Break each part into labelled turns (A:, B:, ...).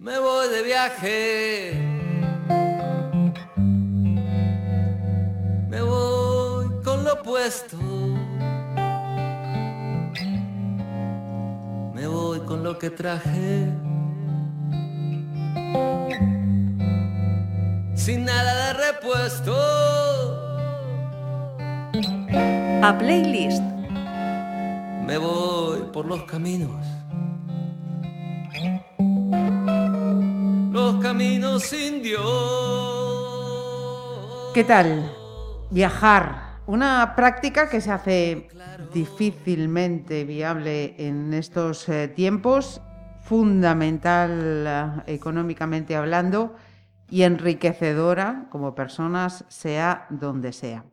A: Me voy de viaje. Me voy con lo puesto. Me voy con lo que traje. Sin nada de repuesto.
B: A playlist.
A: Me voy por los caminos.
C: ¿Qué tal? Viajar. Una práctica que se hace difícilmente viable en estos eh, tiempos, fundamental eh, económicamente hablando y enriquecedora como personas, sea donde sea.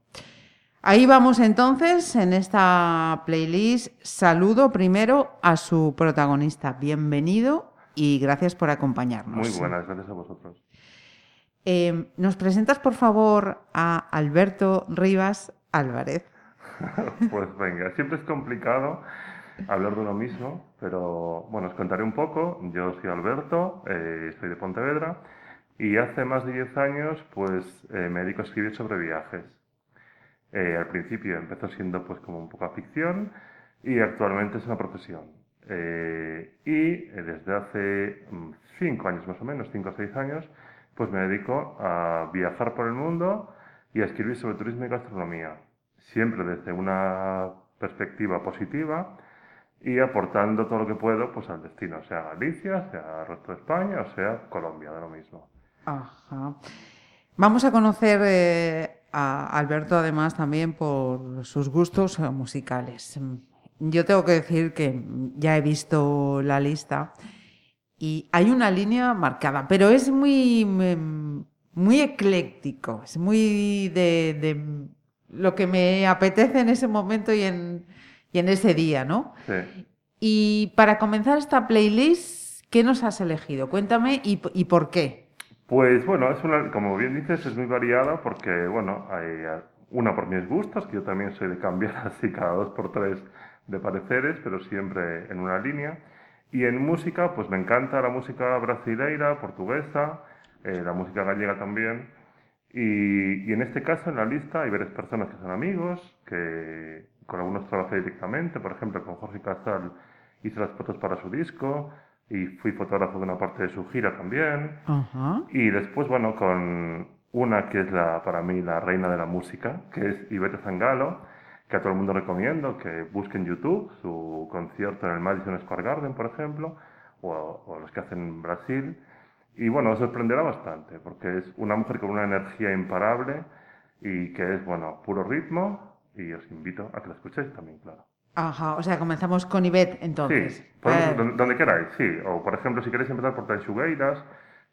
C: Ahí vamos entonces en esta playlist. Saludo primero a su protagonista. Bienvenido y gracias por acompañarnos.
D: Muy buenas, gracias a vosotros.
C: Eh, ¿Nos presentas, por favor, a Alberto Rivas Álvarez?
D: pues venga, siempre es complicado hablar de uno mismo, pero bueno, os contaré un poco. Yo soy Alberto, eh, soy de Pontevedra y hace más de 10 años pues eh, me dedico a escribir sobre viajes. Eh, al principio empezó siendo pues como un poco a ficción y actualmente es una profesión. Eh, y desde hace 5 años más o menos, 5 o 6 años, pues me dedico a viajar por el mundo y a escribir sobre turismo y gastronomía. Siempre desde una perspectiva positiva y aportando todo lo que puedo pues al destino, sea Galicia, sea el resto de España o sea Colombia, de lo mismo.
C: Ajá. Vamos a conocer eh, a Alberto además también por sus gustos eh, musicales. Yo tengo que decir que ya he visto la lista y hay una línea marcada, pero es muy, muy ecléctico, es muy de, de lo que me apetece en ese momento y en, y en ese día, ¿no?
D: Sí.
C: Y para comenzar esta playlist, ¿qué nos has elegido? Cuéntame y, y por qué.
D: Pues bueno, es una, como bien dices, es muy variada porque, bueno, hay una por mis gustos, que yo también soy de cambiar así cada dos por tres de pareceres, pero siempre en una línea. Y en música, pues me encanta la música brasileira, portuguesa, eh, la música gallega también. Y, y, en este caso, en la lista, hay varias personas que son amigos, que con algunos trabajé directamente, por ejemplo, con Jorge Casal hice las fotos para su disco, y fui fotógrafo de una parte de su gira también. Y después, bueno, con una que es la, para mí la reina de la música, que es Ivete Zangalo, que a todo el mundo recomiendo que busquen YouTube su concierto en el Madison Square Garden, por ejemplo, o, o los que hacen en Brasil. Y bueno, os sorprenderá bastante, porque es una mujer con una energía imparable y que es, bueno, puro ritmo, y os invito a que la escuchéis también, claro.
C: Ajá, o sea, comenzamos con Ivette entonces.
D: Sí, podemos, donde, donde, queráis, sí. O por ejemplo, si queréis empezar por Tanxugueiras,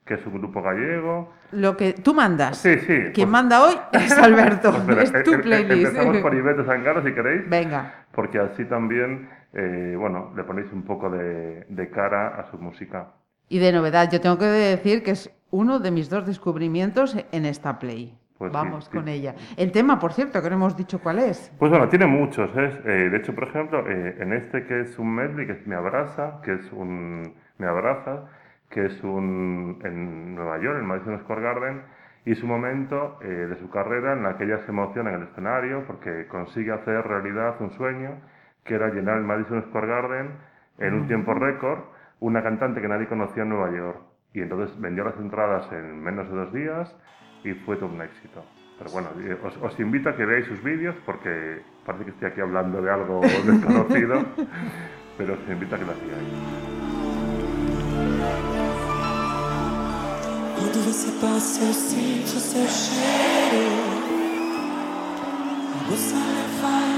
D: que es un grupo gallego.
C: Lo que tú mandas.
D: Sí, sí.
C: Quien
D: pues,
C: manda hoy es Alberto,
D: pues mira,
C: es tu
D: em- em-
C: playlist.
D: Empezamos por Ivette Sangalo, si queréis.
C: Venga.
D: Porque así también, eh, bueno, le ponéis un poco de, de cara a su música.
C: Y de novedad, yo tengo que decir que es uno de mis dos descubrimientos en esta play.
D: Pues
C: Vamos
D: sí.
C: con ella. El tema, por cierto, que no hemos dicho cuál es.
D: Pues bueno, tiene muchos. ¿eh? Eh, de hecho, por ejemplo, eh, en este que es un medley, que es Me Abraza, que es un Me Abraza, que es un en Nueva York, en Madison Square Garden, y es un momento eh, de su carrera en la que ella se emociona en el escenario porque consigue hacer realidad un sueño, que era llenar el Madison Square Garden en un tiempo récord, una cantante que nadie conocía en Nueva York. Y entonces vendió las entradas en menos de dos días y fue todo un éxito. Pero bueno, eh, os, os, invito a que veáis sus vídeos porque parece que estoy aquí hablando de algo desconocido, pero os invito a que la sigáis.
E: Quando você passa, eu sinto seu cheiro. Você levar.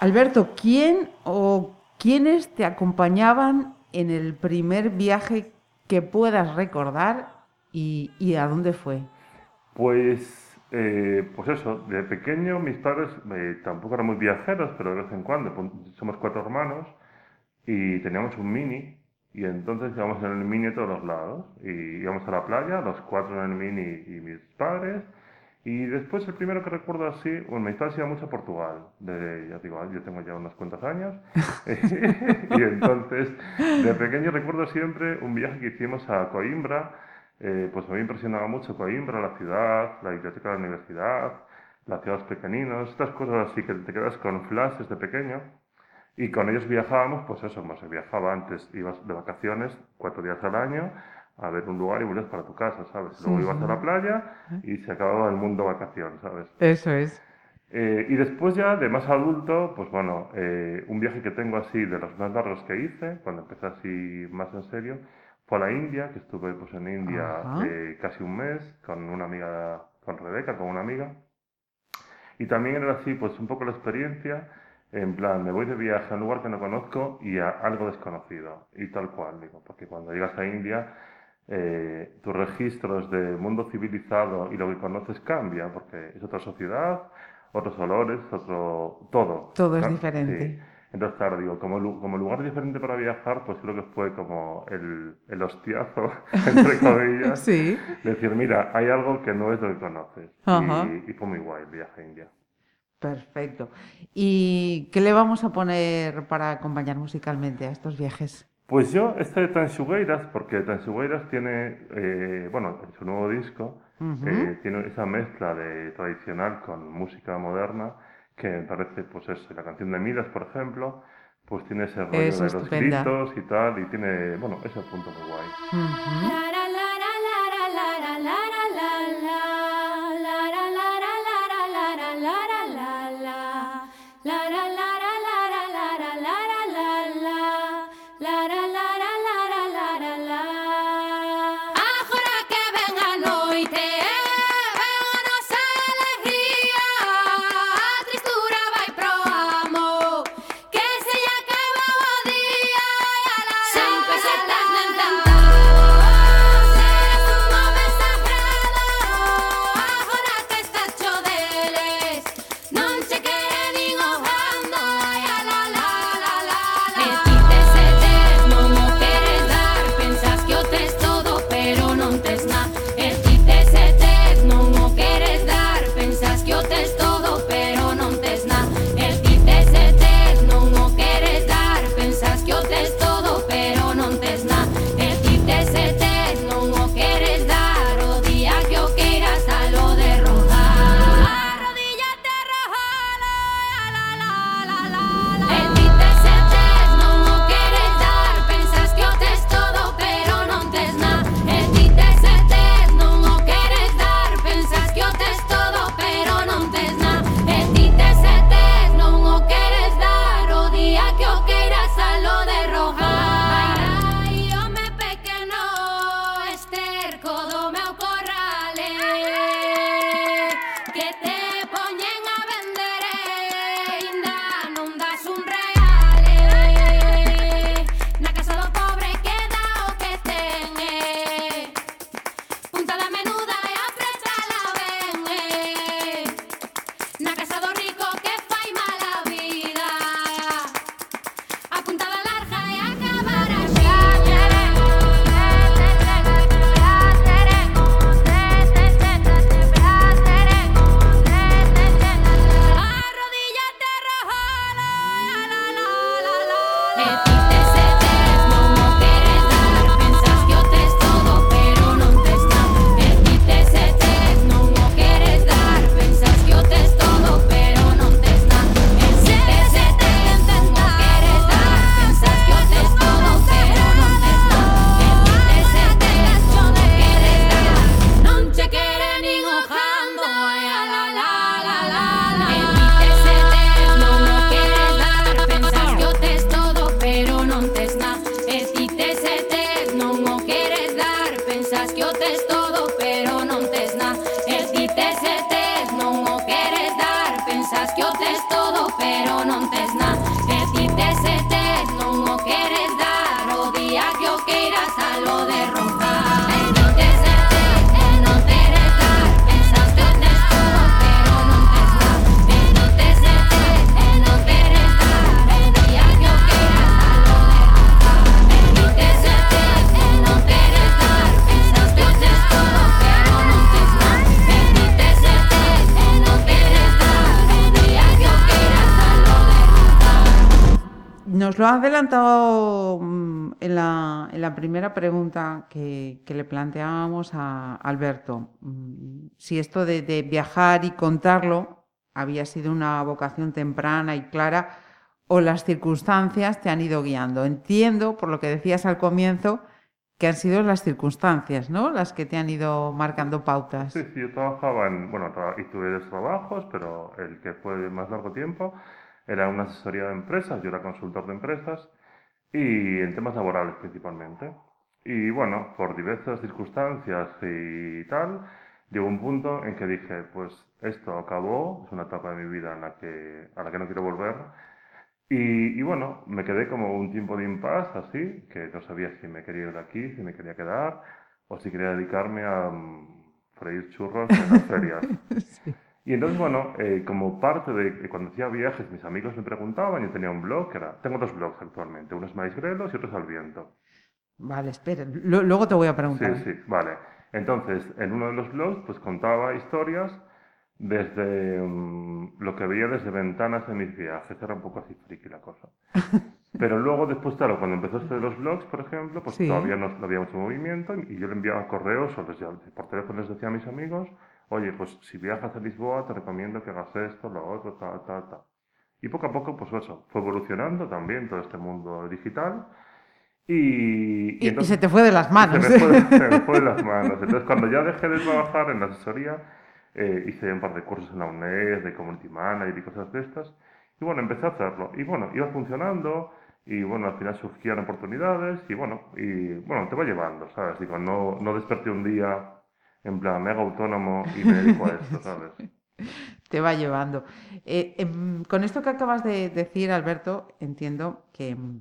C: Alberto, ¿quién o quiénes te acompañaban en el primer viaje que puedas recordar y, y a dónde fue?
D: Pues, eh, pues eso, de pequeño mis padres eh, tampoco eran muy viajeros, pero de vez en cuando, somos cuatro hermanos y teníamos un mini y entonces íbamos en el mini a todos lados y íbamos a la playa, los cuatro en el mini y mis padres y después el primero que recuerdo así, bueno, padres iban mucho a Portugal, de, ya digo, yo tengo ya unos cuantos años y entonces de pequeño recuerdo siempre un viaje que hicimos a Coimbra, eh, pues me había impresionado mucho Coimbra, la ciudad, la biblioteca de la universidad, las ciudades pequeñinos, estas cosas así que te quedas con flashes de pequeño. Y con ellos viajábamos, pues eso, más viajaba antes, ibas de vacaciones cuatro días al año a ver un lugar y volvías para tu casa, ¿sabes? Luego ibas a la playa y se acababa el mundo vacación, ¿sabes?
C: Eso es.
D: Eh, y después ya de más adulto, pues bueno, eh, un viaje que tengo así de los más largos que hice, cuando empecé así más en serio, fue a la India, que estuve pues en India eh, casi un mes con una amiga, con Rebeca, con una amiga. Y también era así, pues un poco la experiencia en plan, me voy de viaje a un lugar que no conozco y a algo desconocido. Y tal cual, digo, porque cuando llegas a India, eh, tus registros de mundo civilizado y lo que conoces cambia, porque es otra sociedad, otros olores, otro. todo.
C: Todo es diferente.
D: Sí. Entonces, claro, digo, como, como lugar diferente para viajar, pues creo que fue como el, el hostiazo, entre comillas.
C: sí.
D: Decir, mira, hay algo que no es lo que conoces. Y, y fue muy guay el viaje a India.
C: Perfecto. ¿Y qué le vamos a poner para acompañar musicalmente a estos viajes?
D: Pues yo, este de Tansugueiras, porque Tansugueiras tiene, eh, bueno, en su nuevo disco, eh, tiene esa mezcla de tradicional con música moderna, que me parece, pues es la canción de Midas, por ejemplo, pues tiene ese rollo de los gritos y tal, y tiene, bueno, ese punto muy guay.
C: Nos lo ha adelantado mm, en la, primera pregunta que, le planteábamos a Alberto. Mm, si esto de, viajar y contarlo había sido una vocación temprana y clara o las circunstancias te han ido guiando. Entiendo, por lo que decías al comienzo, que han sido las circunstancias, ¿no? Las que te han ido marcando pautas.
D: Sí, sí, yo trabajaba en, bueno, y tuve dos trabajos, pero el que fue más largo tiempo era una asesoría de empresas, yo era consultor de empresas y en temas laborales principalmente. Y bueno, por diversas circunstancias y tal, llegó un punto en que dije, pues esto acabó, es una etapa de mi vida en la que, a la que no quiero volver y, bueno, me quedé como un tiempo de impas así, que no sabía si me quería ir de aquí, si me quería quedar, o si quería dedicarme a um, freír churros en las ferias. Y entonces, bueno, eh, como parte de cuando hacía viajes, mis amigos me preguntaban, yo tenía un blog, que era, tengo dos blogs actualmente, uno es Maíz Grelos y otro es Al Viento.
C: Vale, espera, luego te voy a preguntar.
D: Sí, sí, vale. Entonces, en uno de los blogs, pues contaba historias desde um, lo que veía desde ventanas de mis viajes. Era un poco así friki la cosa. Pero luego, después, claro, cuando empezó esto de los blogs, por ejemplo, pues todavía no, había mucho movimiento y yo le enviaba correos o les, por teléfono les decía a mis amigos, oye, pues si viajas a Lisboa te recomiendo que hagas esto, lo otro, tal, tal, tal. Y poco a poco, pues eso, fue evolucionando también todo este mundo digital. Y,
C: y, se te fue de las manos.
D: Se me fue, se me fue de las manos. Entonces, cuando ya dejé de trabajar en la asesoría, eh, hice un par de cursos en la UNED, de Community Manager y cosas de estas. Y bueno, empecé a hacerlo. Y bueno, iba funcionando y bueno, al final surgían oportunidades y bueno, y bueno, te va llevando, ¿sabes? Digo, no, no desperté un día en plan mega autónomo y me dedico a ¿sabes?
C: Te va llevando. Eh, em, con esto que acabas de decir, Alberto, entiendo que em,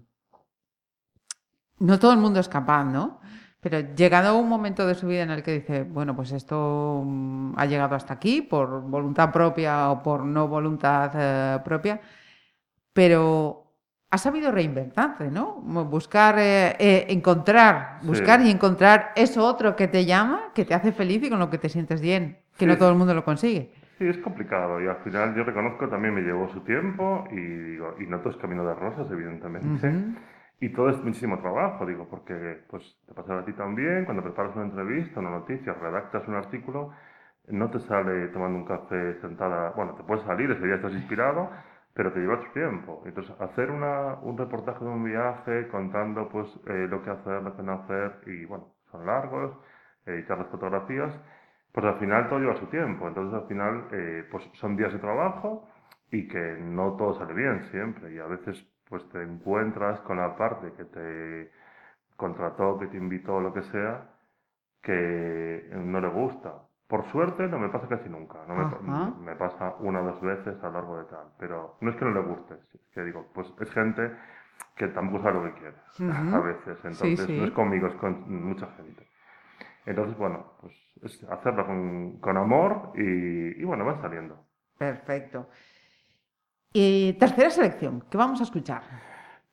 C: no todo el mundo es capaz, ¿no? Pero llegado un momento de su vida en el que dice, bueno, pues esto mm, ha llegado hasta aquí por voluntad propia o por no voluntad eh, propia, pero ha sabido reinventarte, ¿no? Buscar, eh, eh, encontrar, buscar y encontrar eso otro que te llama, que te hace feliz y con lo que te sientes bien, que no todo el mundo lo consigue.
D: Sí, es complicado y al final yo reconozco también me llevó su tiempo y digo, y no todo es camino de rosas, evidentemente. Y todo es muchísimo trabajo, digo, porque pues te pasa a ti también, cuando preparas una entrevista, una noticia, redactas un artículo, no te sale tomando un café sentada, bueno, te puede salir, ese día estás inspirado, pero te lleva tu tiempo. Entonces, hacer una, un reportaje de un viaje contando pues eh, lo que hacer, lo que no hacer, y bueno, son largos, editar las fotografías, pues al final todo lleva su tiempo. Entonces, al final, eh, pues son días de trabajo y que no todo sale bien siempre, y a veces pues te encuentras con la parte que te contrató, que te invitó, lo que sea, que no le gusta. Por suerte no me pasa casi nunca, no me, me, pasa una o dos veces a lo largo de tal, pero no es que no le guste, es que digo, pues es gente que tampoco sabe lo que quiere a veces, entonces no es conmigo, es con mucha gente. Entonces, bueno, pues es hacerlo con, con amor y, y bueno, va saliendo.
C: Perfecto. Y tercera selección, ¿qué vamos a escuchar?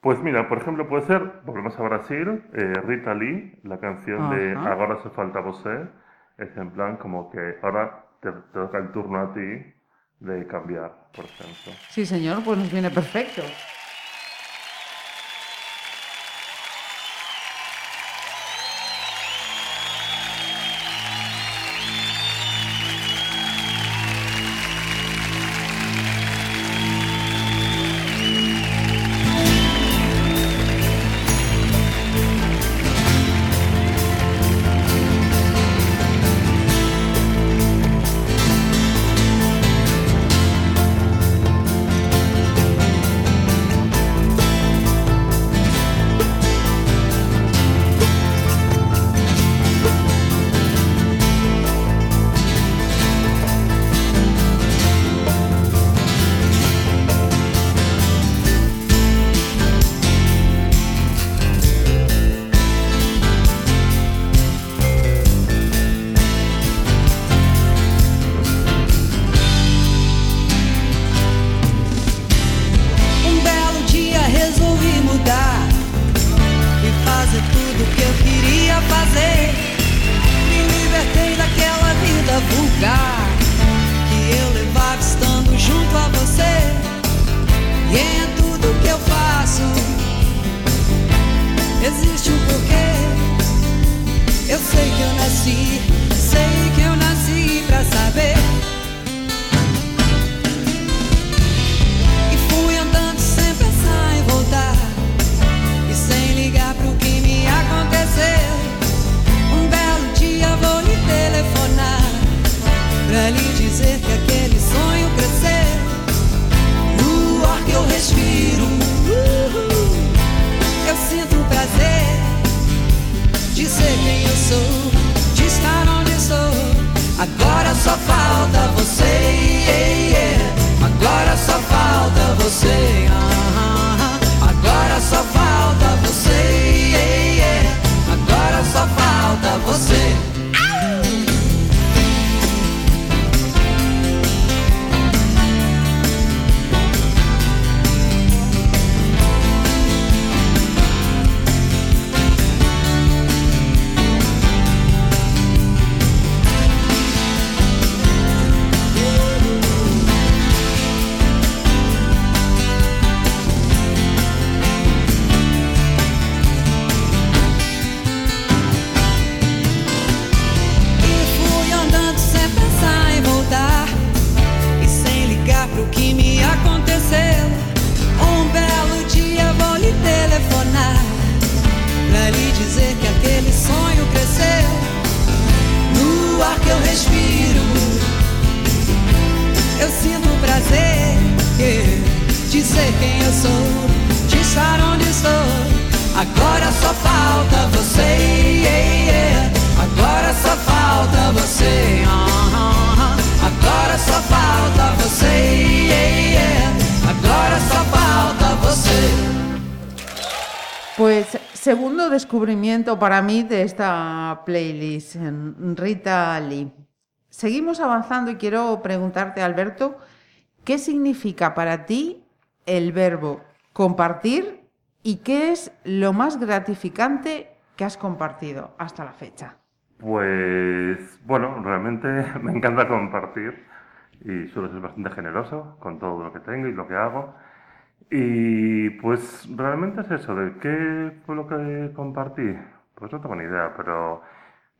D: Pues mira, por ejemplo, puede ser, volvemos a Brasil, eh, Rita Lee, la canción de Ahora se falta você, es en plan como que ahora te, toca el turno a ti de cambiar, por ejemplo.
C: Sí, señor, pues nos viene perfecto.
F: Você.
C: Playlist, Rita Lee. Seguimos avanzando y quiero preguntarte, Alberto, ¿qué significa para ti el verbo compartir y qué es lo más gratificante que has compartido hasta la fecha?
D: Pues bueno, realmente me encanta compartir y suelo ser bastante generoso con todo lo que tengo y lo que hago. Y pues realmente es eso, ¿de qué fue lo que compartí? Pues no tengo ni idea, pero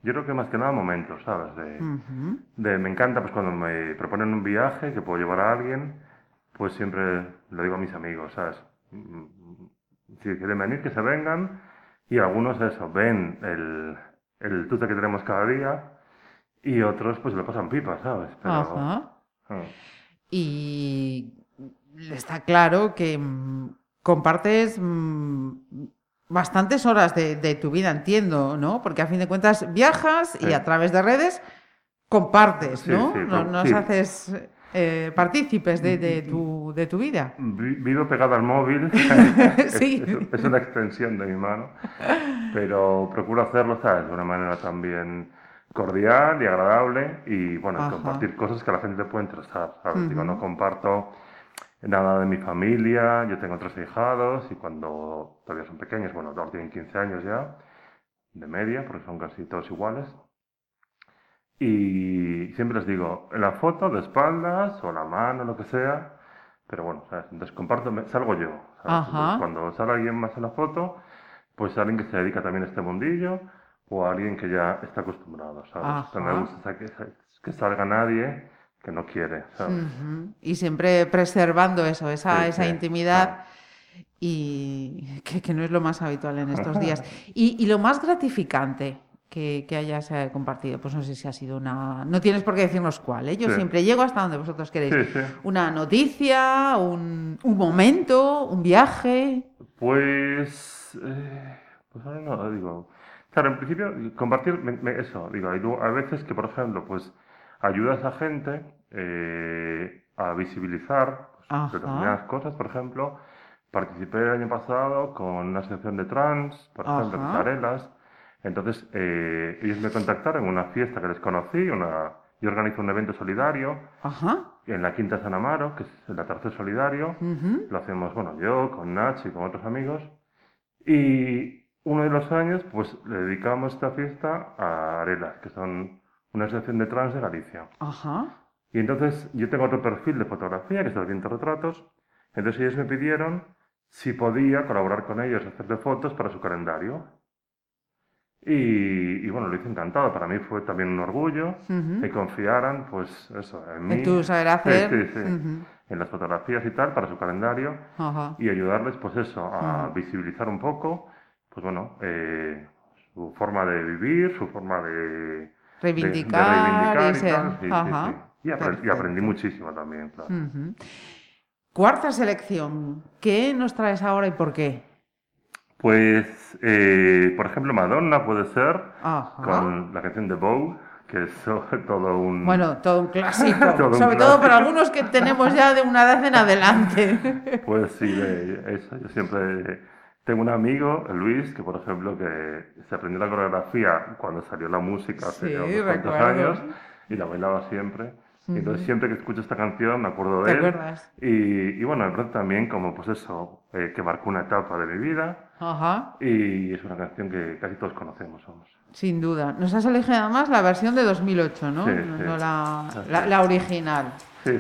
D: yo creo que más que nada momentos, ¿sabes? De, me encanta pues cuando me proponen un viaje que puedo llevar a alguien, pues siempre lo digo a mis amigos, ¿sabes? Mm, Si quieren venir, que se vengan. Y algunos eso, ven el, el tute que tenemos cada día y otros pues lo pasan pipa, ¿sabes? Pero,
C: Ajá.
D: ah,
C: Y está claro que mm, compartes mm, bastantes horas de, de tu vida, entiendo, ¿no? Porque a fin de cuentas viajas y
D: Sí.
C: a través de redes compartes, ¿no?
D: sí,
C: No- Nos haces eh, partícipes de, de tu, de tu vida.
D: vi- vivo pegado al móvil. Es, una extensión de mi mano. Pero procuro hacerlo, ¿sabes? De una manera también cordial y agradable y, bueno,
C: Ajá.
D: compartir cosas que a la gente le puede interesar, ¿sabes? Digo, no comparto nada de mi familia, yo tengo tres hijados y cuando todavía son pequeños, bueno, todos tienen 15 años ya, de media, porque son casi todos iguales. Y siempre les digo, en la foto de espaldas o la mano, lo que sea, pero bueno, ¿sabes? Entonces comparto, salgo yo. cuando sale alguien más en la foto, pues alguien que se dedica también a este mundillo o alguien que ya está acostumbrado, ¿sabes? O sea,
C: Ajá.
D: me gusta que, que salga nadie que no quiere.
C: Y siempre preservando eso, esa,
D: Sí,
C: esa
D: sí,
C: intimidad. Y que, que no es lo más habitual en estos días. Y, y lo más gratificante que, que hayas eh, compartido, pues no sé si ha sido una... No tienes por qué decirnos cuál, ¿eh? Yo siempre llego hasta donde vosotros queréis. Una noticia, un, un momento, un viaje.
D: Pues, eh, pues ahora no, digo, claro, en principio compartir me- me- eso, digo, a veces que, por ejemplo, pues ayudas a gente eh, a visibilizar pues, determinadas cosas, por ejemplo, participé el año pasado con una asociación de trans, por ejemplo. Pasarelas, entonces eh, ellos me contactaron en una fiesta que les conocí, una, yo organizo un evento solidario
C: Ajá.
D: en la Quinta San Amaro, que es el atardecer solidario,
C: ujú,
D: lo hacemos, bueno, yo, con Nach y con otros amigos. Y uno de los años, pues le dedicamos esta fiesta a Arelas, que son una asociación de trans de Galicia.
C: Ajá.
D: Y entonces yo tengo otro perfil de fotografía, que es el Retratos. Entonces ellos me pidieron si podía colaborar con ellos, hacerle fotos para su calendario. Y, y bueno, lo hice encantado. Para mí fue también un orgullo
C: ujú.
D: que confiaran, pues eso, en mí.
C: En tu saber hacer.
D: Sí, sí, sí.
C: ujú,
D: En las fotografías y tal, para su calendario
C: Ajá.
D: y ayudarles, pues eso, a visibilizar un poco, pues bueno, eh, su forma de vivir, su forma de,
G: reivindicar,
D: de reivindicar
G: y
D: y
G: ser.
D: tal, sí, sí,
G: Ajá.
D: sí. Y, aprendí muchísimo también, claro.
G: Cuarta selección. ¿Qué nos traes ahora y por qué?
D: Pues, eh, por ejemplo, Madonna puede ser,
G: Ajá.
D: con la canción de Vogue, que es todo un...
G: Bueno, todo un clásico.
D: Todo un
G: Sobre todo para algunos que tenemos ya de una edad en adelante.
D: Pues sí, de eso. Yo siempre tengo un amigo, Luis, que por ejemplo que se aprendió la coreografía cuando salió la música hace
G: Sí,
D: unos cuantos años y la bailaba siempre. Y Entonces siempre que escucho esta canción me acuerdo de
G: ¿Te
D: él.
G: acuerdas?
D: Y, y bueno, de pronto también como pues eso, eh, que marcó una etapa de mi vida
G: Ajá.
D: y es una canción que casi todos conocemos, vamos.
G: Sin duda. Nos has elegido además la versión de 2008, ¿no?
D: Sí,
G: no,
D: sí.
G: no la, la- la original.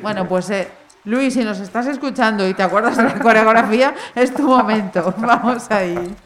G: Bueno, pues eh, Luis, si nos estás escuchando y te acuerdas de la coreografía, es tu momento. Vamos ahí.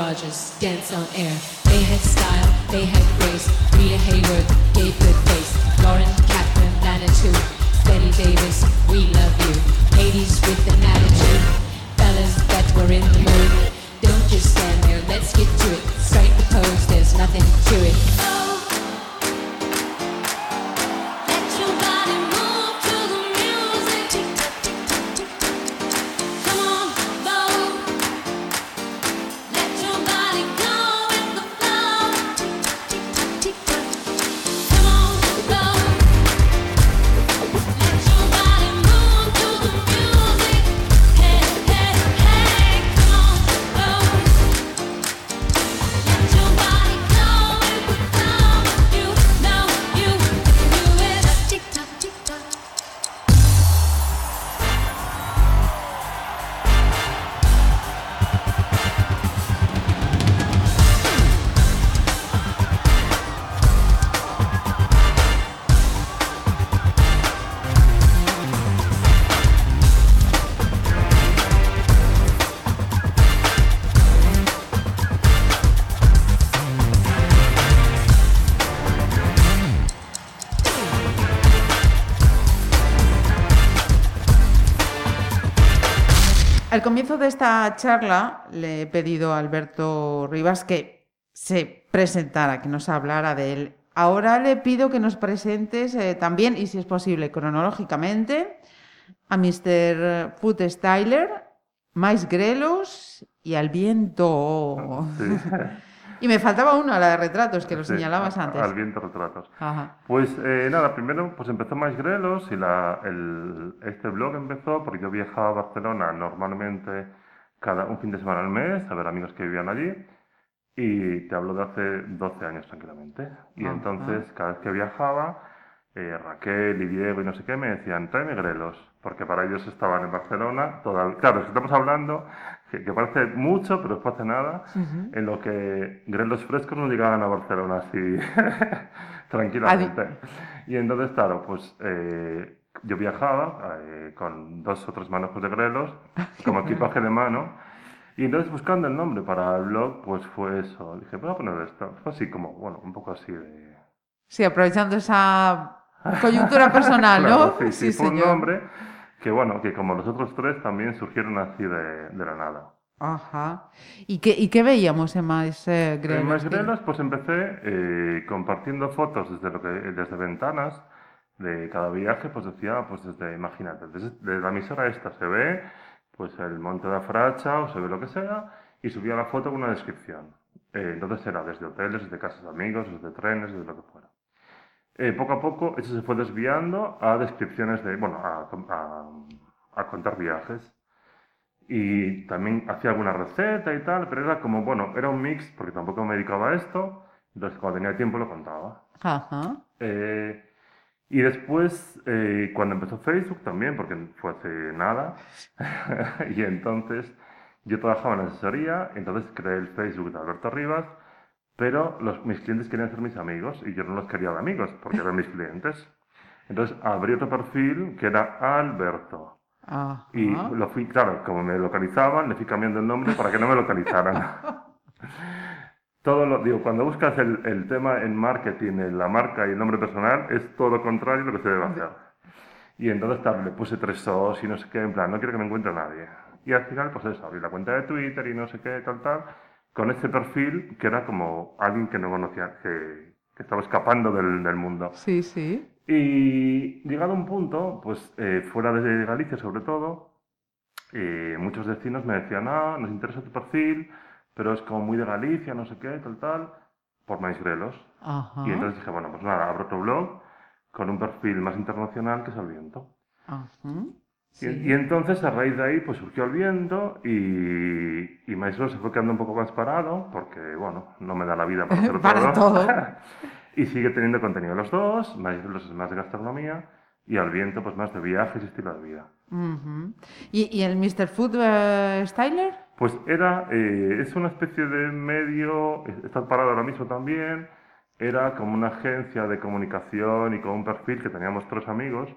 H: Rogers, dance on air.
C: De esta charla le he pedido a Alberto Rivas que se presentara, que nos hablara de él. Ahora le pido que nos presentes eh, también, y si es posible, cronológicamente, a Mr. Food Styler, Mais Grelos y al viento. Y me faltaba uno, la de retratos, que lo
D: Sí,
C: señalabas antes.
D: Al viento retratos.
C: Ajá.
D: Pues eh, nada, primero pues empezó más Grelos y la, el- este blog empezó porque yo viajaba a Barcelona normalmente cada un fin de semana al mes a ver amigos que vivían allí y te hablo de hace 12 años tranquilamente. Y
C: Ajá.
D: entonces cada vez que viajaba, eh, Raquel y Diego y no sé qué me decían, tráeme Grelos, porque para ellos estaban en Barcelona. Toda, claro, es que estamos hablando que, que parece mucho, pero después hace nada, en lo que grelos frescos no llegaban a Barcelona así tranquilamente. Y entonces, claro, pues eh, yo viajaba eh, con dos o tres manojos de grelos, como equipaje de mano, y entonces buscando el nombre para el blog, pues fue eso. Dije, voy a poner esto. Fue así como, bueno, un poco así de...
C: Sí, aprovechando esa coyuntura personal, ¿no?
D: Claro, sí, sí, fue un
C: señor.
D: nombre que, bueno, que como los otros tres también surgieron así de, de la nada.
C: Ajá. ¿Y qué, y qué veíamos en más eh, Grelos?
D: En Más Grelos, pues empecé eh, compartiendo fotos desde, lo que, desde ventanas de cada viaje, pues decía, pues desde, imagínate, desde, desde la emisora esta se ve pues el monte de Afracha o se ve lo que sea y subía la foto con una descripción. Eh, entonces era desde hoteles, desde casas de amigos, desde trenes, desde lo que fuera. Eh, poco a poco eso se fue desviando a descripciones de, bueno, a, a- a contar viajes. Y también hacía alguna receta y tal, pero era como, bueno, era un mix, porque tampoco me dedicaba a esto, entonces cuando tenía tiempo lo contaba.
C: Ajá.
D: Eh, y después, eh, cuando empezó Facebook también, porque fue hace nada, y entonces yo trabajaba en asesoría, entonces creé el Facebook de Alberto Rivas, pero los, mis clientes querían ser mis amigos y yo no los quería de amigos, porque eran mis clientes. Entonces abrí otro perfil que era Alberto.
C: Ajá.
D: Y lo fui, claro, como me localizaban, le fui cambiando el nombre para que no me localizaran. todo lo, digo, cuando buscas el, el tema en marketing, la marca y el nombre personal, es todo lo contrario de lo que se debe hacer. Y entonces, claro, le puse tres SOS y no sé qué, en plan, no quiero que me encuentre nadie. Y al final, pues eso, abrí la cuenta de Twitter y no sé qué, tal, tal, con este perfil que era como alguien que no conocía, que, que estaba escapando del, del mundo.
C: Sí, sí.
D: Y llegado a un punto, pues eh, fuera de Galicia sobre todo, eh, muchos vecinos me decían, ah, nos interesa tu perfil, pero es como muy de Galicia, no sé qué, tal, tal, por Mais Grelos.
C: Ajá.
D: Y entonces dije, bueno, pues nada, abro otro blog con un perfil más internacional que es El Viento.
C: Ajá.
D: Y,
C: Sí.
D: y entonces a raíz de ahí pues surgió El Viento y, y Mais Grelos se fue quedando un poco más parado porque, bueno, no me da la vida para hacer
C: Para todo.
D: y sigue teniendo contenido los dos, Mais Grelos es más de gastronomía y Al Viento pues más de viajes y estilo de vida.
C: Ujú. ¿Y, y el Mr. Food eh, Styler?
D: Pues era, eh, es una especie de medio, está parado ahora mismo también, era como una agencia de comunicación y con un perfil que teníamos tres amigos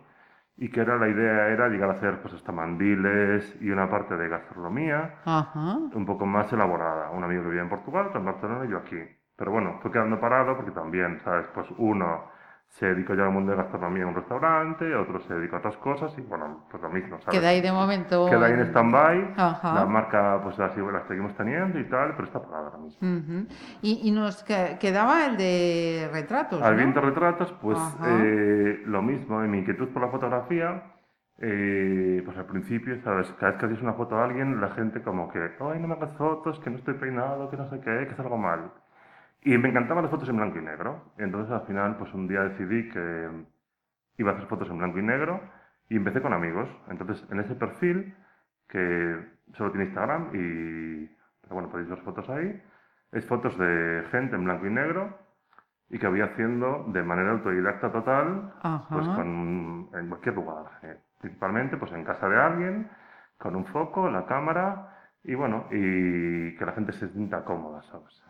D: y que era la idea era llegar a hacer pues hasta mandiles y una parte de gastronomía
C: Ajá.
D: un poco más elaborada. Un amigo que vivía en Portugal, otro en Barcelona y yo aquí. Pero bueno, fue quedando parado porque también, ¿sabes? Pues uno se dedicó ya al mundo de gastronomía en un restaurante, otro se dedicó a otras cosas y bueno, pues lo mismo, ¿sabes?
C: Queda ahí de momento.
D: Queda ahí en stand-by, la marca pues sigo- la seguimos teniendo y tal, pero está parada ahora mismo.
C: Ujú. y, y nos que- quedaba el de retratos.
D: Al
C: ¿no?
D: viento retratos, pues eh, lo mismo, en mi inquietud por la fotografía, eh, pues al principio, ¿sabes? Cada vez que haces una foto a alguien, la gente como que, ay, no me hagas fotos, que no estoy peinado, que no sé qué, que es algo mal. Y me encantaban las fotos en blanco y negro. Entonces al final, pues un día decidí que iba a hacer fotos en blanco y negro y empecé con amigos. Entonces en ese perfil, que solo tiene Instagram y, pero bueno, podéis ver fotos ahí, es fotos de gente en blanco y negro y que voy haciendo de manera autodidacta total,
C: Ajá.
D: pues con, en cualquier lugar. eh, principalmente pues en casa de alguien, con un foco, la cámara y bueno, y que la gente se sienta cómoda, ¿sabes?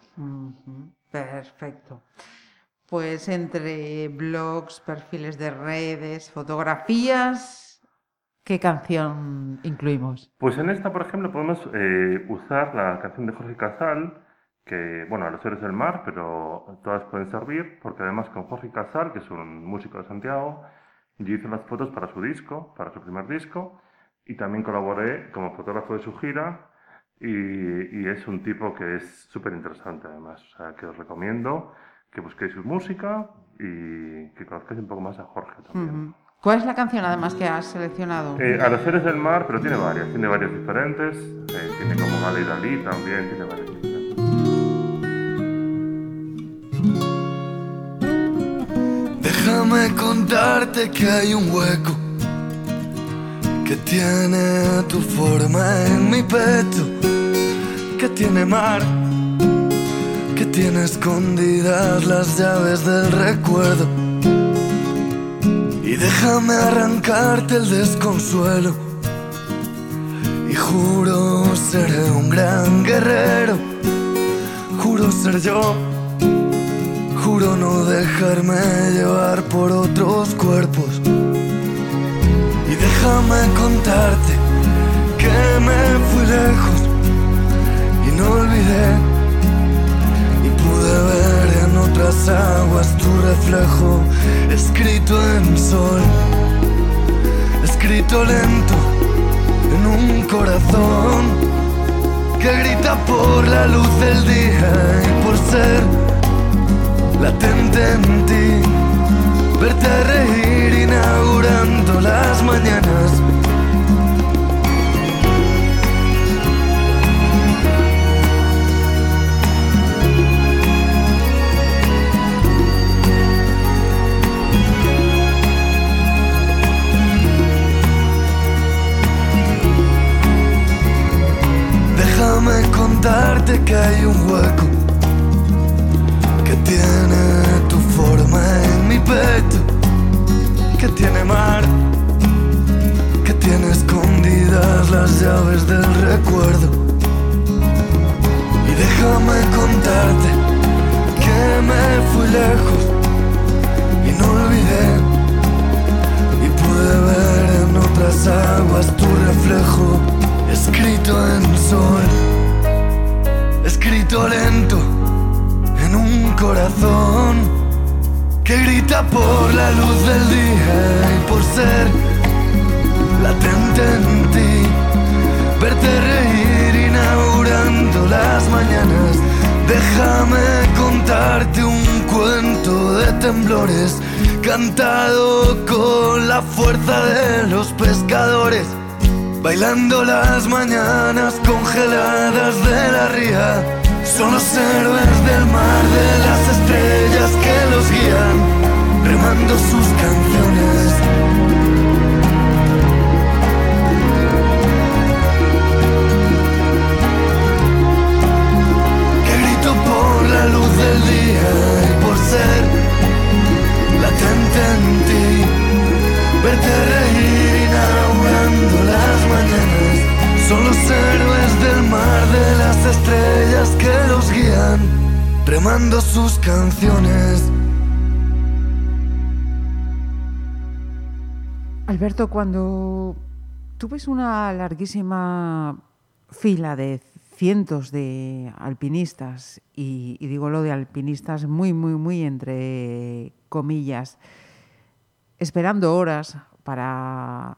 C: Perfecto. Pues entre blogs, perfiles de redes, fotografías, ¿qué canción incluimos?
D: Pues en esta, por ejemplo, podemos eh, usar la canción de Jorge Casal, que, bueno, a los seres del mar, pero todas pueden servir, porque además con Jorge Casal, que es un músico de Santiago, yo hice las fotos para su disco, para su primer disco, y también colaboré como fotógrafo de su gira y, y es un tipo que es súper interesante además, o sea, que os recomiendo que busquéis su música y que conozcáis un poco más a Jorge también.
C: ¿Cuál es la canción además que has seleccionado?
D: Eh, Areceres del Mar, pero tiene varias, tiene varias diferentes, eh, tiene como y Dalí también, tiene varias diferentes.
I: Déjame contarte que hay un hueco que tiene tu forma en mi pecho, que tiene mar, que tiene escondidas las llaves del recuerdo. Y déjame arrancarte el desconsuelo. Y juro seré un gran guerrero, juro ser yo. Juro no dejarme llevar por otros cuerpos. Déjame contarte que me fui lejos y no olvidé. Y pude ver en otras aguas tu reflejo escrito en sol, escrito lento en un corazón que grita por la luz del día y por ser latente en ti, verte reír inaugurando las mañanas. Déjame contarte que hay un las llaves del recuerdo. Y déjame contarte que me fui lejos y no olvidé. Y pude ver en otras aguas tu reflejo, escrito en sol, escrito lento en un corazón que grita por la luz del día y por ser latente en ti, verte reír inaugurando las mañanas. Déjame contarte un cuento de temblores cantado con la fuerza de los pescadores. Bailando las mañanas congeladas de la ría Son los héroes del mar de las estrellas que los guían Remando sus canciones del día y por ser latente en ti Verte reír inaugurando las mañanas Son los héroes del mar de las estrellas que los guían Remando sus canciones.
C: Alberto, cuando tú una larguísima fila de cientos de alpinistas, y, digo lo de alpinistas muy, muy, muy entre comillas, esperando horas para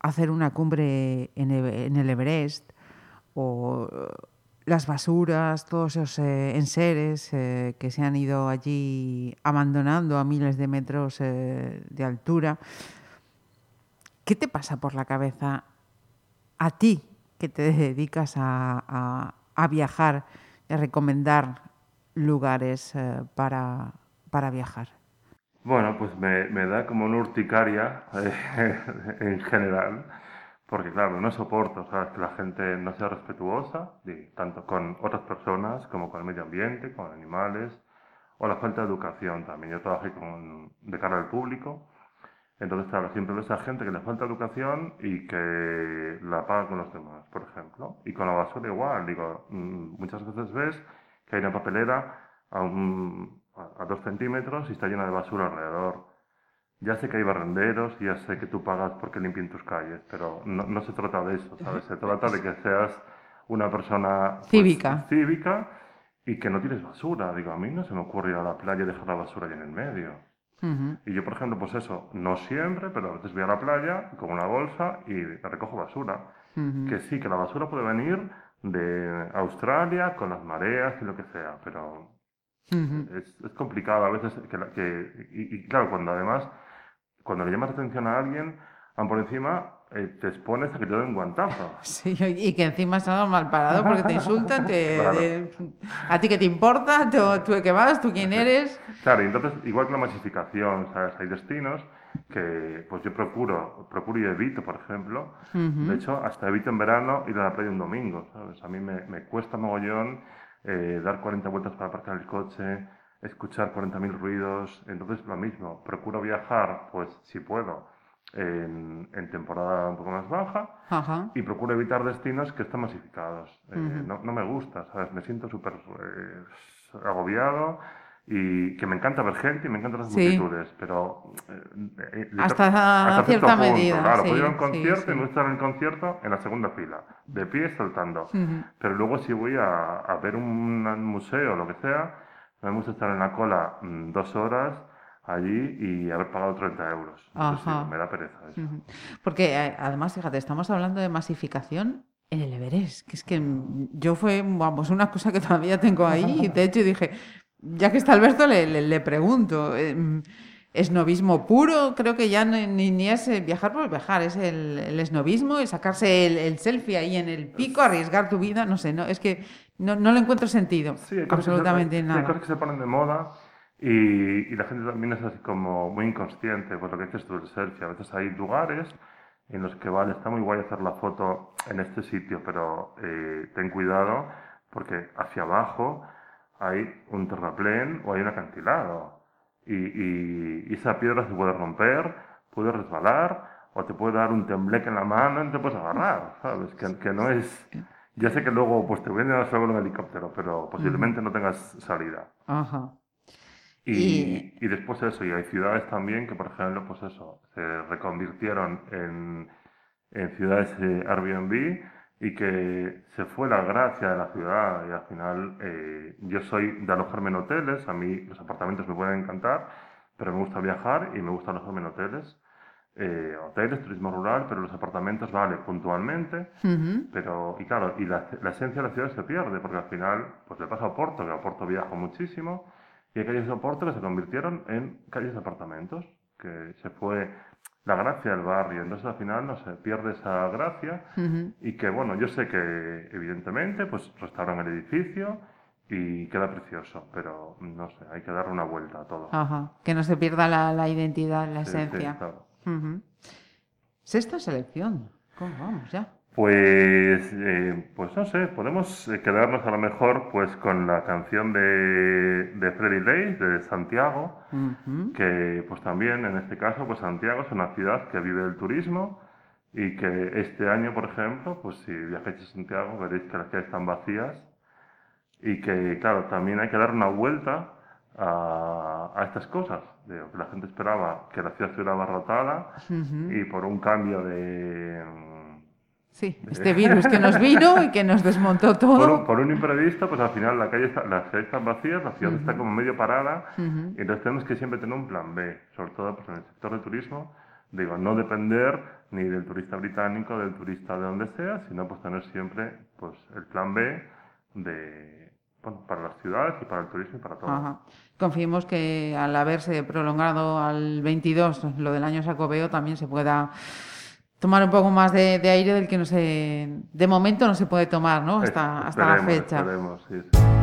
C: hacer una cumbre en, en el Everest, o eh, las basuras, todos esos eh, enseres eh, que se han ido allí abandonando a miles de metros eh, de altura. ¿Qué te pasa por la cabeza a ti que te dedicas a, a- viajar y a recomendar lugares eh, para, para viajar?
D: Bueno, pues me, me da como una urticaria eh, en general, porque claro, no soporto que la gente no sea respetuosa, tanto con otras personas como con el medio ambiente, con animales, o la falta de educación también. Yo trabajé con, de cara al público, entonces claro, siempre ves a gente que le falta educación y que la paga con los demás, por ejemplo. Y con la basura igual, digo, mm, muchas veces ves que hay una papelera a, un- a- a dos centímetros y está llena de basura alrededor. Ya sé que hay barrenderos ya sé que tú pagas porque limpien tus calles, pero no, no se trata de eso, ¿sabes? Se trata de que seas una persona pues,
C: Cívica.
D: cívica y que no tires basura. Digo, a mí no se me ocurre ir a la playa y dejar la basura ahí en el medio. Y yo, por ejemplo, pues eso, no siempre, pero a veces voy a la playa con una bolsa y recojo basura. Que sí, que la basura puede venir de Australia con las mareas y lo que sea, pero es, es complicado a veces que, la- que- y, y claro, cuando además, cuando le llamas la atención a alguien, aún por encima eh, te expones a que te den guantazo.
C: Sí, y que encima estás mal parado porque te insultan, te,
D: Claro.
C: a ti qué te importa, tú, tú de qué vas, tú quién eres.
D: Claro, y entonces, igual que la masificación, ¿sabes? Hay destinos que pues yo procuro, procuro y evito, por ejemplo.
C: Ujú.
D: De hecho, hasta evito en verano ir a la playa un domingo, ¿sabes? A mí me, me cuesta mogollón eh, dar 40 vueltas para aparcar el coche, escuchar 40.000 ruidos. Entonces, lo mismo, procuro viajar, pues si puedo, en, en temporada un poco más baja
C: Ajá.
D: y procuro evitar destinos que estén masificados. Eh,
C: Ujú.
D: no, no me gusta, ¿sabes? Me siento súper eh, agobiado y que me encanta ver gente y me encantan las
C: Sí.
D: multitudes, pero... eh, eh, de
C: Hasta
D: tal-
C: cierta
D: punto,
C: medida,
D: Claro,
C: sí,
D: puedo ir a un concierto
C: sí.
D: y me gusta estar en el concierto en la segunda fila, de pie saltando.
C: Ujú.
D: Pero luego si voy a, a ver un, un museo o lo que sea, me gusta estar en la cola mm, dos horas allí y haber pagado 30 euros. Entonces, sí,
C: Ajá.
D: me da pereza eso.
C: Porque eh, además, fíjate, estamos hablando de masificación en el Everest, que es que yo fue, vamos, una cosa que todavía tengo ahí, y de hecho dije, ya que está Alberto, le, le, le pregunto, eh, ¿esnovismo puro? Creo que ya ni, ni es eh, viajar por viajar, es el, el esnovismo, el sacarse el, el selfie ahí en el pico, arriesgar tu vida, no sé, no, es que no, no le encuentro sentido,
D: Sí, que se-
C: absolutamente
D: sí,
C: nada.
D: hay cosas que se ponen de moda y, y la gente también es así como muy inconsciente, pues lo que dices tú, el selfie. A veces hay lugares en los que, vale, está muy guay hacer la foto en este sitio, pero eh, ten cuidado porque hacia abajo hay un terraplén o hay un acantilado y, y- y esa piedra se puede romper, puede resbalar o te puede dar un tembleque en la mano y te puedes agarrar, ¿sabes? Que, que no es... Ya sé que luego pues te vienen a salvar un helicóptero, pero posiblemente no tengas salida.
C: Ajá.
D: Y,
C: Y-
D: después eso, y hay ciudades también que, por ejemplo, pues eso, se reconvirtieron en, en ciudades eh, Airbnb y que se fue la gracia de la ciudad y al final eh, yo soy de alojarme en hoteles, a mí los apartamentos me pueden encantar, pero me gusta viajar y me gusta alojarme en hoteles. Eh, hoteles, turismo rural, pero los apartamentos vale puntualmente,
C: Ujú.
D: pero, y claro, y la, la esencia de la ciudad se pierde, porque al final, pues le pasa a Oporto, que a Oporto viajo muchísimo, y hay calles de Oporto que se convirtieron en calles de apartamentos, que se fue la gracia del barrio, entonces al final no se pierde esa gracia, y que bueno, yo sé que evidentemente, pues restauran el edificio y queda precioso, pero no sé, hay que darle una vuelta a todo.
C: Ajá. Que no se pierda la, la identidad, la
D: Sí, sí,
C: esencia. Sexta selección. ¿Cómo vamos ya?
D: Pues, eh, pues no sé, podemos eh, quedarnos a lo mejor pues con la canción de, de Freddy Lay, de Santiago, que pues también en este caso pues Santiago es una ciudad que vive del turismo y que este año, por ejemplo, pues si viajáis a Santiago veréis que las calles están vacías y que claro, también hay que dar una vuelta a, a estas cosas, de la gente esperaba que la ciudad estuviera abarrotada y por un cambio de...
C: Sí, este virus que nos vino y que nos desmontó
D: Por un,
C: todo.
D: por un imprevisto, pues al final la calle está, las calles están vacías, la ciudad está como medio parada,
C: Ujú.
D: y entonces tenemos que siempre tener un plan B, sobre todo pues, en el sector de turismo, digo, no depender ni del turista británico, del turista de donde sea, sino pues tener siempre pues el plan B de, bueno, para las ciudades y para el turismo y para todo.
C: Ajá. Confiemos que al haberse prolongado al 22 lo del año sacobeo también se pueda tomar un poco más de, de aire del que no se de momento no se puede tomar, ¿no? Hasta, hasta la fecha.
D: esperemos, sí, sí.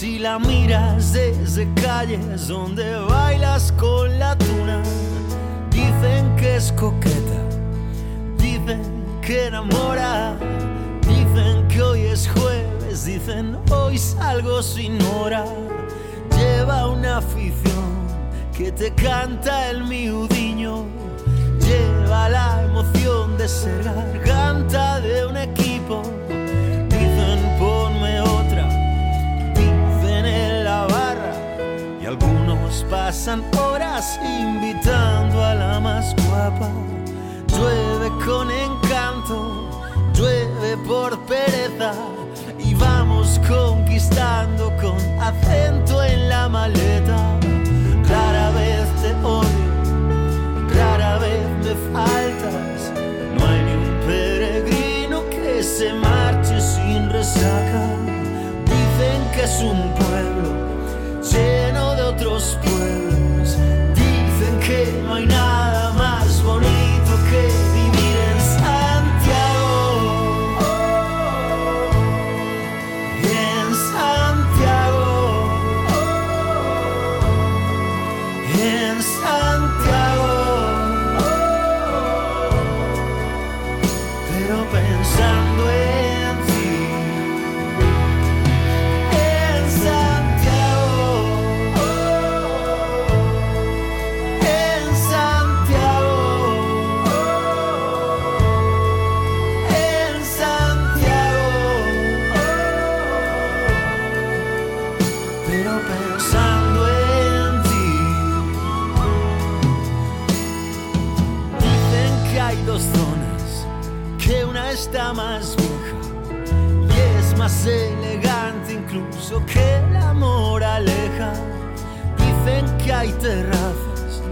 I: Si la miras desde calles donde bailas con la tuna. Dicen que es coqueta. Dicen que enamora. Dicen que hoy es jueves. Dicen
J: hoy salgo sin hora. Lleva una afición que te canta el miudiño. Lleva la emoción de ser garganta de un equipo. Pasan horas invitando a la más guapa. Llueve con encanto, llueve por pereza. Y vamos conquistando con acento en la maleta. Rara vez te odio, rara vez me faltas. No hay ni un peregrino que se marche sin resaca. Dicen que es un pueblo lleno de otros pueblos. Dicen que no hay nada incluso que la moraleja. Dicen que hay terrazas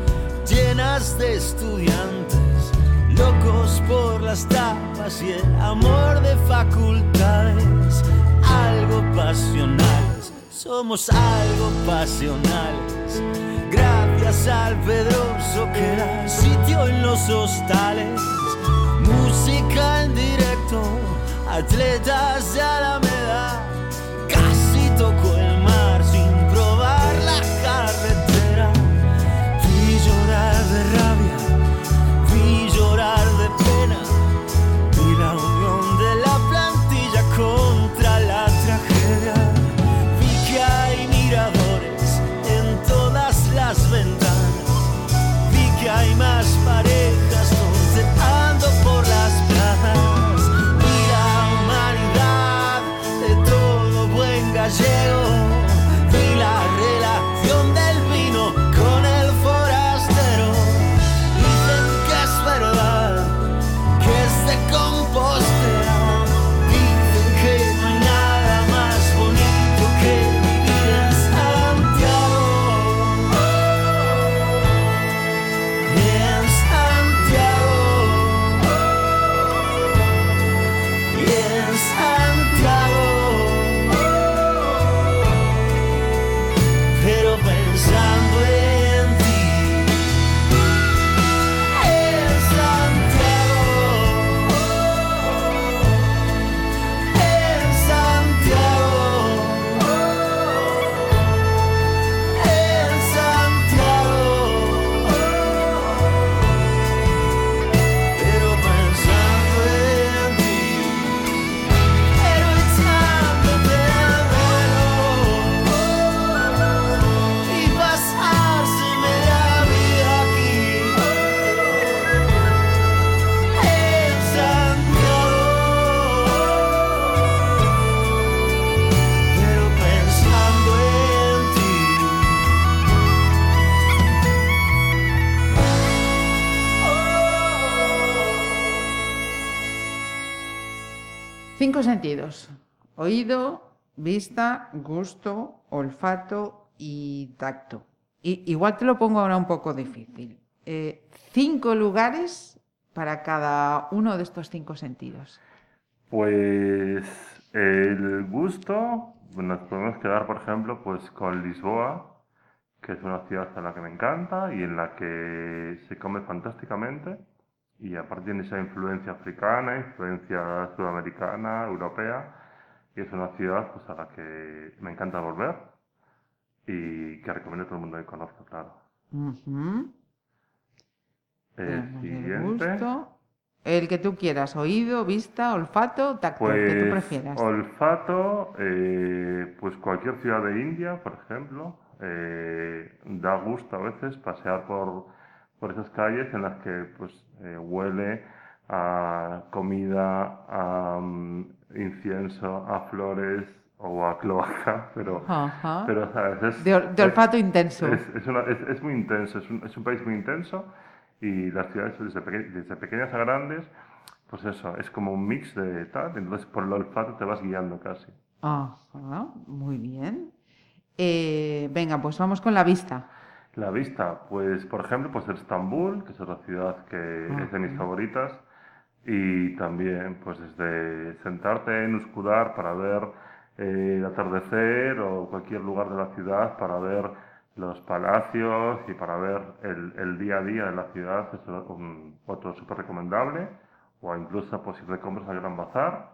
J: llenas de estudiantes, locos por las tapas y el amor de facultades, algo pasionales, somos algo pasionales. Gracias al Pedroso que da sitio en los hostales música en directo, atletas de Alameda,
C: Oído, vista, gusto, olfato y tacto. I- igual te lo pongo ahora un poco difícil. Eh, cinco lugares para cada uno de estos cinco sentidos.
D: Pues el gusto, nos podemos quedar, por ejemplo, pues con Lisboa, que es una ciudad a la que me encanta y en la que se come fantásticamente. Y aparte tiene esa influencia africana, influencia sudamericana, europea. Y es una ciudad pues, a la que me encanta volver y que recomiendo a todo el mundo que conozca, claro. El
C: el
D: siguiente.
C: gusto. El que tú quieras, oído, vista, olfato, tacto, el que tú
D: Pues
C: prefieras.
D: olfato, eh, pues cualquier ciudad de India, por ejemplo, eh, da gusto a veces pasear por, por esas calles en las que pues eh, huele a comida, a mm, incienso, a flores o a cloaca, pero,
C: Ajá.
D: pero ¿sabes? Es,
C: De, de
D: es-
C: olfato intenso.
D: es, es una- es- es muy intenso, es un, es un país muy intenso y las ciudades desde, peque- desde pequeñas a grandes, pues eso, es como un mix de tal, entonces por el olfato te vas guiando casi.
C: Ajá, muy bien. Eh, venga, pues vamos con la vista.
D: La vista, pues por ejemplo, pues Estambul, que es otra ciudad que es de mis favoritas, y también pues desde sentarte en Uskudar para ver eh, el atardecer o cualquier lugar de la ciudad para ver los palacios y para ver el, el día a día de la ciudad es un- otro súper recomendable, o incluso pues ir de compras al Gran Bazar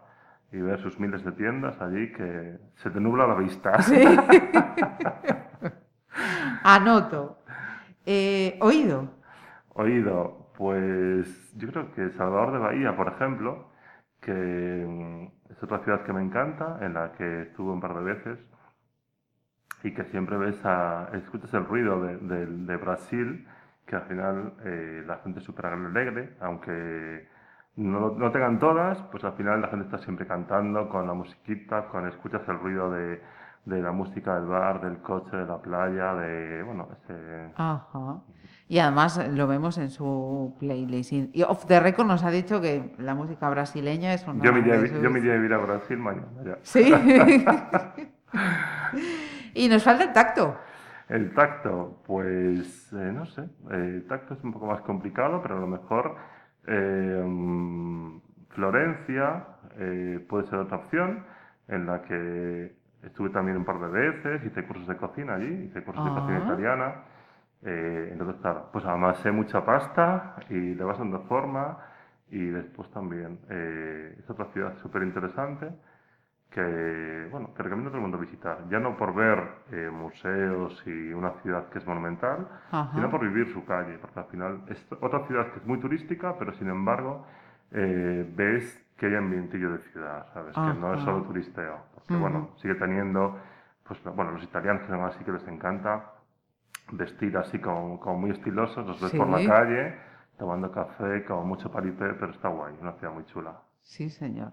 D: y ver sus miles de tiendas allí que se te nubla la vista.
C: Sí. Anoto. Eh, oído.
D: Oído, pues yo creo que Salvador de Bahía, por ejemplo, que mm, es otra ciudad que me encanta, en la que estuve un par de veces y que siempre ves escuchas el ruido de Brasil, que al final eh, la gente es súper alegre, aunque no, no tengan todas, pues al final la gente está siempre cantando con la musiquita, con escuchas el ruido de, de la música del bar, del coche, de la playa, de, bueno, ese...
C: Ajá. Y además lo vemos en su playlist. Y Off the Record nos ha dicho que la música brasileña es una
D: Yo me, iría, a vivir a Brasil mañana.
C: Sí. y nos falta el tacto.
D: El tacto, pues eh, no sé, eh, el tacto es un poco más complicado, pero a lo mejor eh, mm, Florencia eh, puede ser otra opción en la que estuve también un par de veces, hice cursos de cocina allí, hice cursos de cocina
C: Ah.
D: italiana, eh, entonces claro, pues además sé mucha pasta y le vas dando forma y después también eh, es otra ciudad súper interesante que, bueno, que recomiendo a todo el mundo visitar. Ya no por ver eh, museos y una ciudad que es monumental,
C: Ajá.
D: sino por vivir su calle, porque al final es otra ciudad que es muy turística, pero sin embargo eh, ves que hay ambientillo de ciudad, ¿sabes? Que no es
C: Ajá.
D: solo turisteo. Porque,
C: Ujú.
D: bueno, sigue teniendo, pues, bueno, los italianos que son así que les encanta vestir así como, como muy estilosos, los ves por
C: Sí.
D: la calle, tomando café, como mucho paripé, pero está guay, una ciudad muy chula.
C: Sí, señor.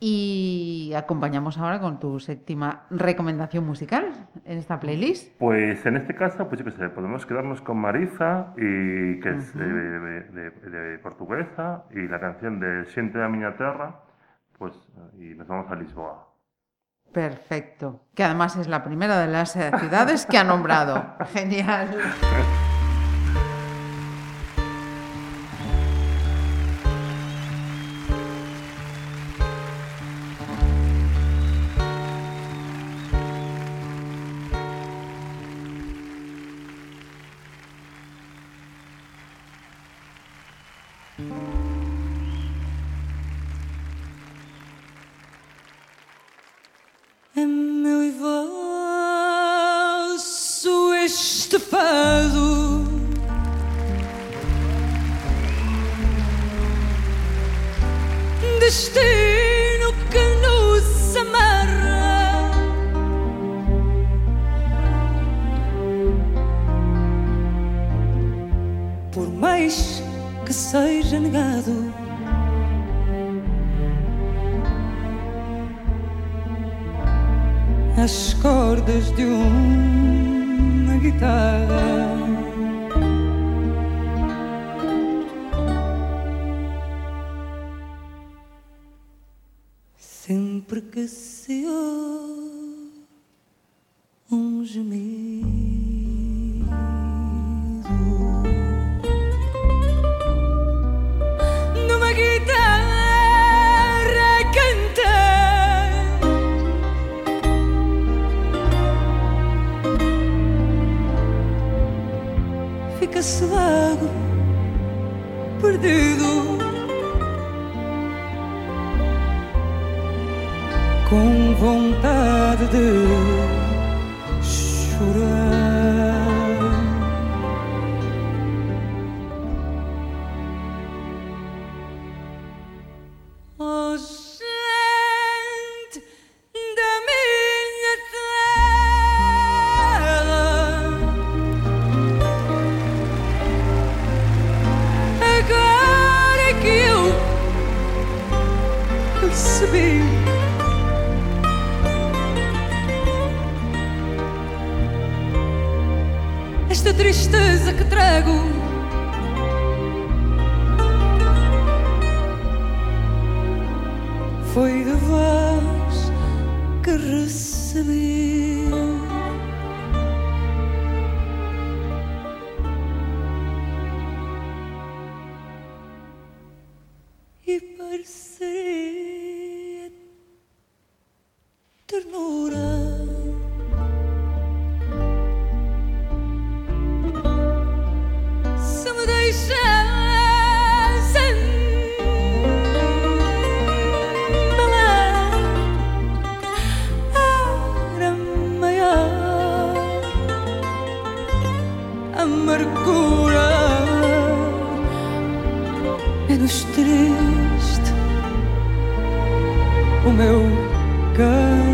C: Y acompañamos ahora con tu séptima recomendación musical en esta playlist.
D: Pues en este caso, pues yo qué sé, podemos quedarnos con Marisa, y, que es
C: Ujú.
D: de, de- de- de portuguesa, y la canción de Siente a Miña Terra, pues, y nos vamos a Lisboa.
C: Perfecto. Que además es la primera de las eh, ciudades que ha nombrado. Genial.
E: meu e vosso este seja negado as cordas de uma guitarra. Amargura, menos triste o meu cantar.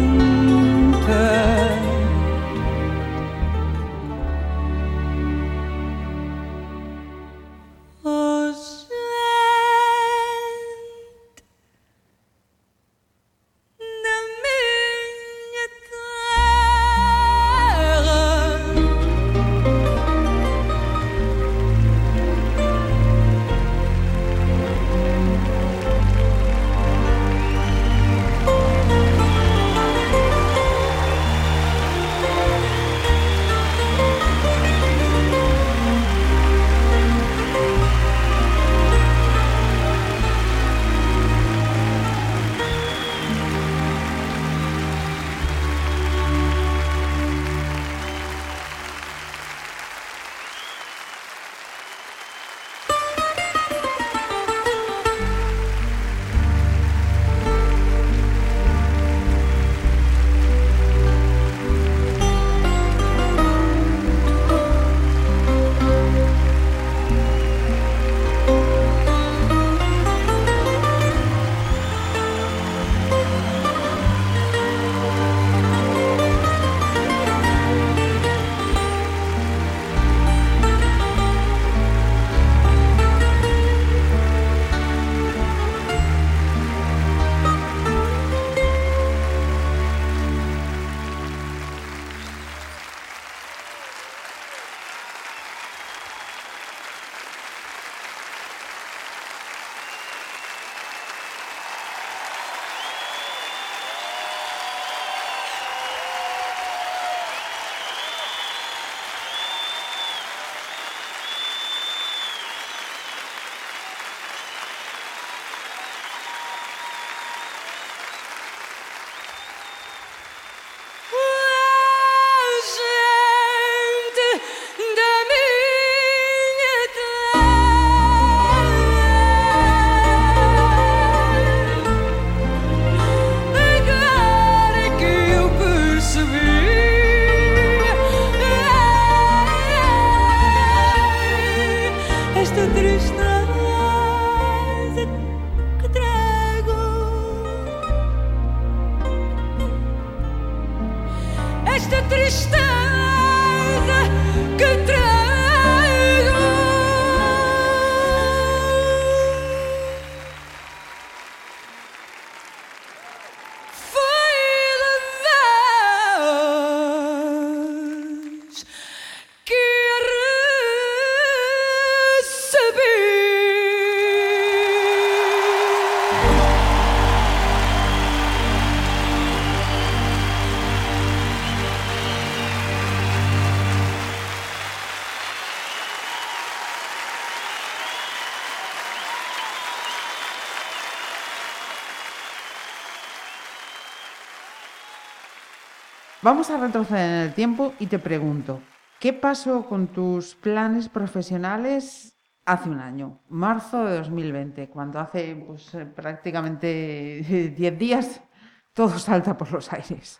C: Vamos a retroceder en el tiempo y te pregunto, ¿qué pasó con tus planes profesionales hace un año, marzo de 2020, cuando hace pues, eh, prácticamente 10 días todo salta por los aires?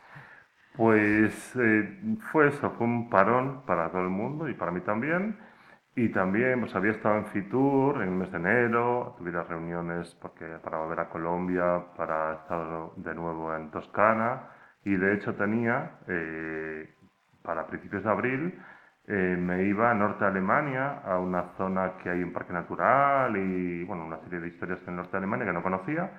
D: Pues eh, fue eso, fue un parón para todo el mundo y para mí también. Y también pues había estado en Fitur en el mes de enero, tuve las reuniones porque, para volver a Colombia, para estar de nuevo en Toscana. Y de hecho tenía, eh, para principios de abril, eh, me iba a norte de Alemania, a una zona que hay un parque natural y bueno, una serie de historias en el norte de Alemania que no conocía.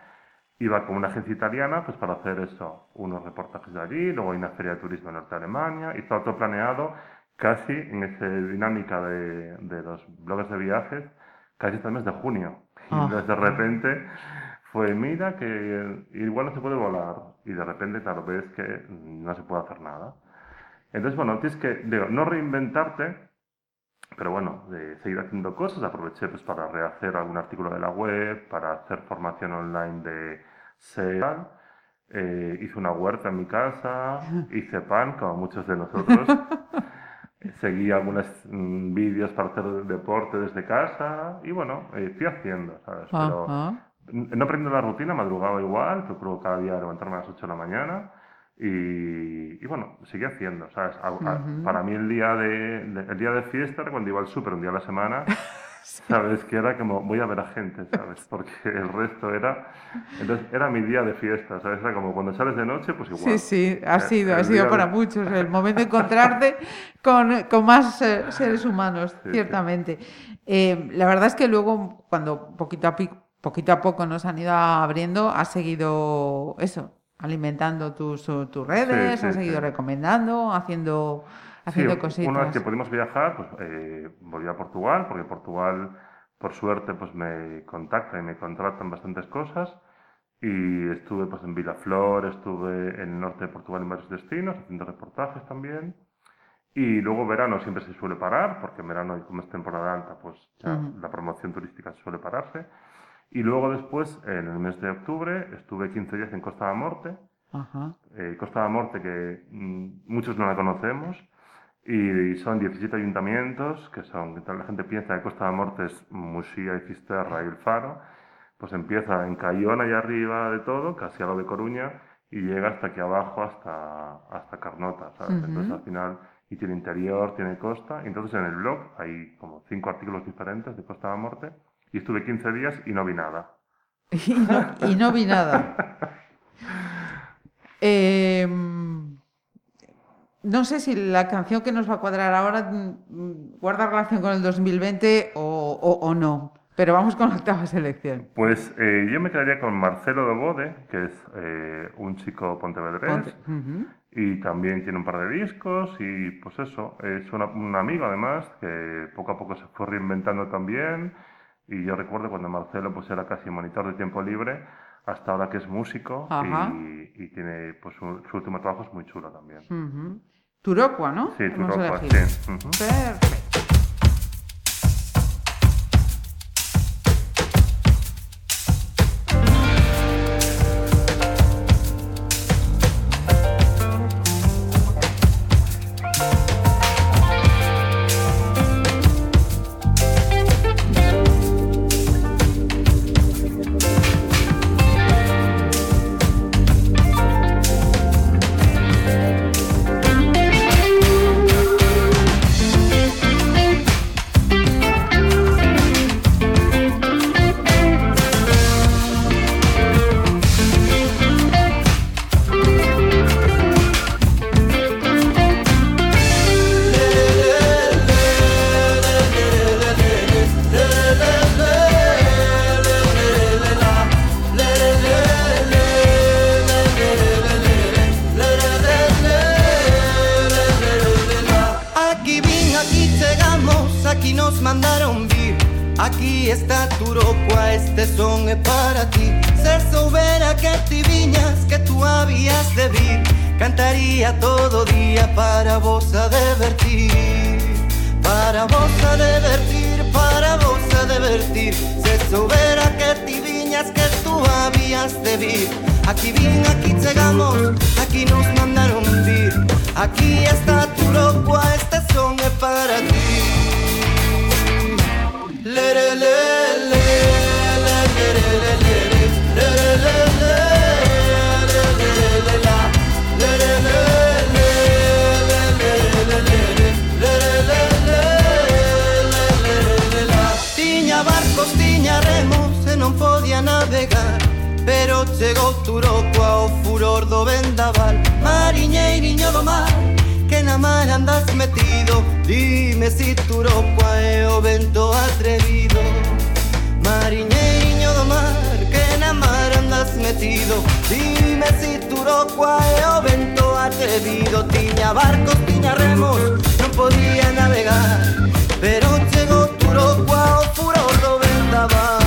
D: Iba con una agencia italiana pues para hacer eso, unos reportajes de allí, luego hay una feria de turismo en norte de Alemania y estaba todo planeado casi en esa dinámica de, de los blogs de viajes, casi hasta el mes de junio. Y
C: Ah.
D: entonces de repente fue, mira que igual no se puede volar. Y de repente, claro, ves que no se puede hacer nada. Entonces, bueno, tienes que, digo, no reinventarte, pero bueno, de seguir haciendo cosas. Aproveché pues, para rehacer algún artículo de la web, para hacer formación online de SEO. Eh, hice una huerta en mi casa, hice pan, como muchos de nosotros. Seguí algunos mm, vídeos para hacer deporte desde casa y bueno, eh, fui haciendo, ¿sabes? Pero no aprendo la rutina, madrugaba igual, procuro cada día levantarme a las 8 de la mañana y, y bueno, seguí haciendo, ¿sabes? A- a-
C: Ujú.
D: Para mí el día de, de- el día de fiesta era cuando iba al súper un día a la semana, ¿sabes? Que era como, voy a ver a gente, ¿sabes? Porque el resto era... Entonces era mi día de fiesta, ¿sabes? Era como cuando sales de noche, pues igual.
C: Sí, sí, ha
D: Eh,
C: sido, ha
D: el
C: sido para
D: de-
C: muchos el momento de encontrarte con, con más eh, seres humanos,
D: Sí, sí.
C: ciertamente. Eh, la verdad es que luego, cuando poquito a, pi- poquito a poco nos han ido abriendo, has seguido eso, alimentando tus, uh, tus redes,
D: sí,
C: has seguido
D: sí.
C: recomendando, haciendo, haciendo
D: Sí,
C: cositas.
D: Una vez que pudimos viajar, pues eh, volví a Portugal, porque Portugal, por suerte, pues me contacta y me contratan bastantes cosas. Y estuve pues en Vilaflor, estuve en el norte de Portugal en varios destinos, haciendo reportajes también. Y luego verano siempre se suele parar, porque en verano, como es temporada alta, pues ya
C: Ujú.
D: la promoción turística suele pararse. Y luego después, en el mes de octubre, estuve 15 días en Costa da Morte,
C: Ajá.
D: eh, Costa da Morte, que mm, muchos no la conocemos, y son 17 ayuntamientos, que son, la gente piensa que Costa da Morte es Muxía y Fisterra y el Faro, pues empieza en Cayón, allá arriba de todo, casi a lo de Coruña, y llega hasta aquí abajo, hasta, hasta Carnota, ¿sabes?
C: Ujú.
D: Entonces al final, y tiene interior, tiene costa, y entonces en el blog hay como cinco artículos diferentes de Costa da Morte, y estuve 15 días y no vi nada.
C: Y no, y no vi nada. Em, no sé si la canción que nos va a cuadrar ahora mm, guarda relación con el 2020 o, o- o no, pero vamos con la octava selección.
D: Pues eh, yo me quedaría con Marcelo de Bode, que es eh, un chico pontevedrés,
C: Ponte- Ujú.
D: y también tiene un par de discos y pues eso, es una- un amigo además que poco a poco se fue reinventando también y yo recuerdo cuando Marcelo pues era casi monitor de tiempo libre hasta ahora que es músico y, y tiene pues su, su último trabajo es muy chulo también.
C: Ujú. Turocua, ¿no?
D: Sí, Turocua, sí. Ujú.
C: Perfecto.
K: Se soubera que tú habías de vir. Aquí vin, aquí llegamos, aquí nos mandaron vir. Aquí está Turocua, este son é para ti Turocua o furor do vendaval. Mariñeiriño do mar que na mar andas metido. Dime si Turocua é o vento atrevido. Mariñeiriño do mar que na mar andas metido. Dime si Turocua é o vento atrevido. Tiña barcos, tiña remos Non podía navegar. Pero chegou Turocco ao furor do vendaval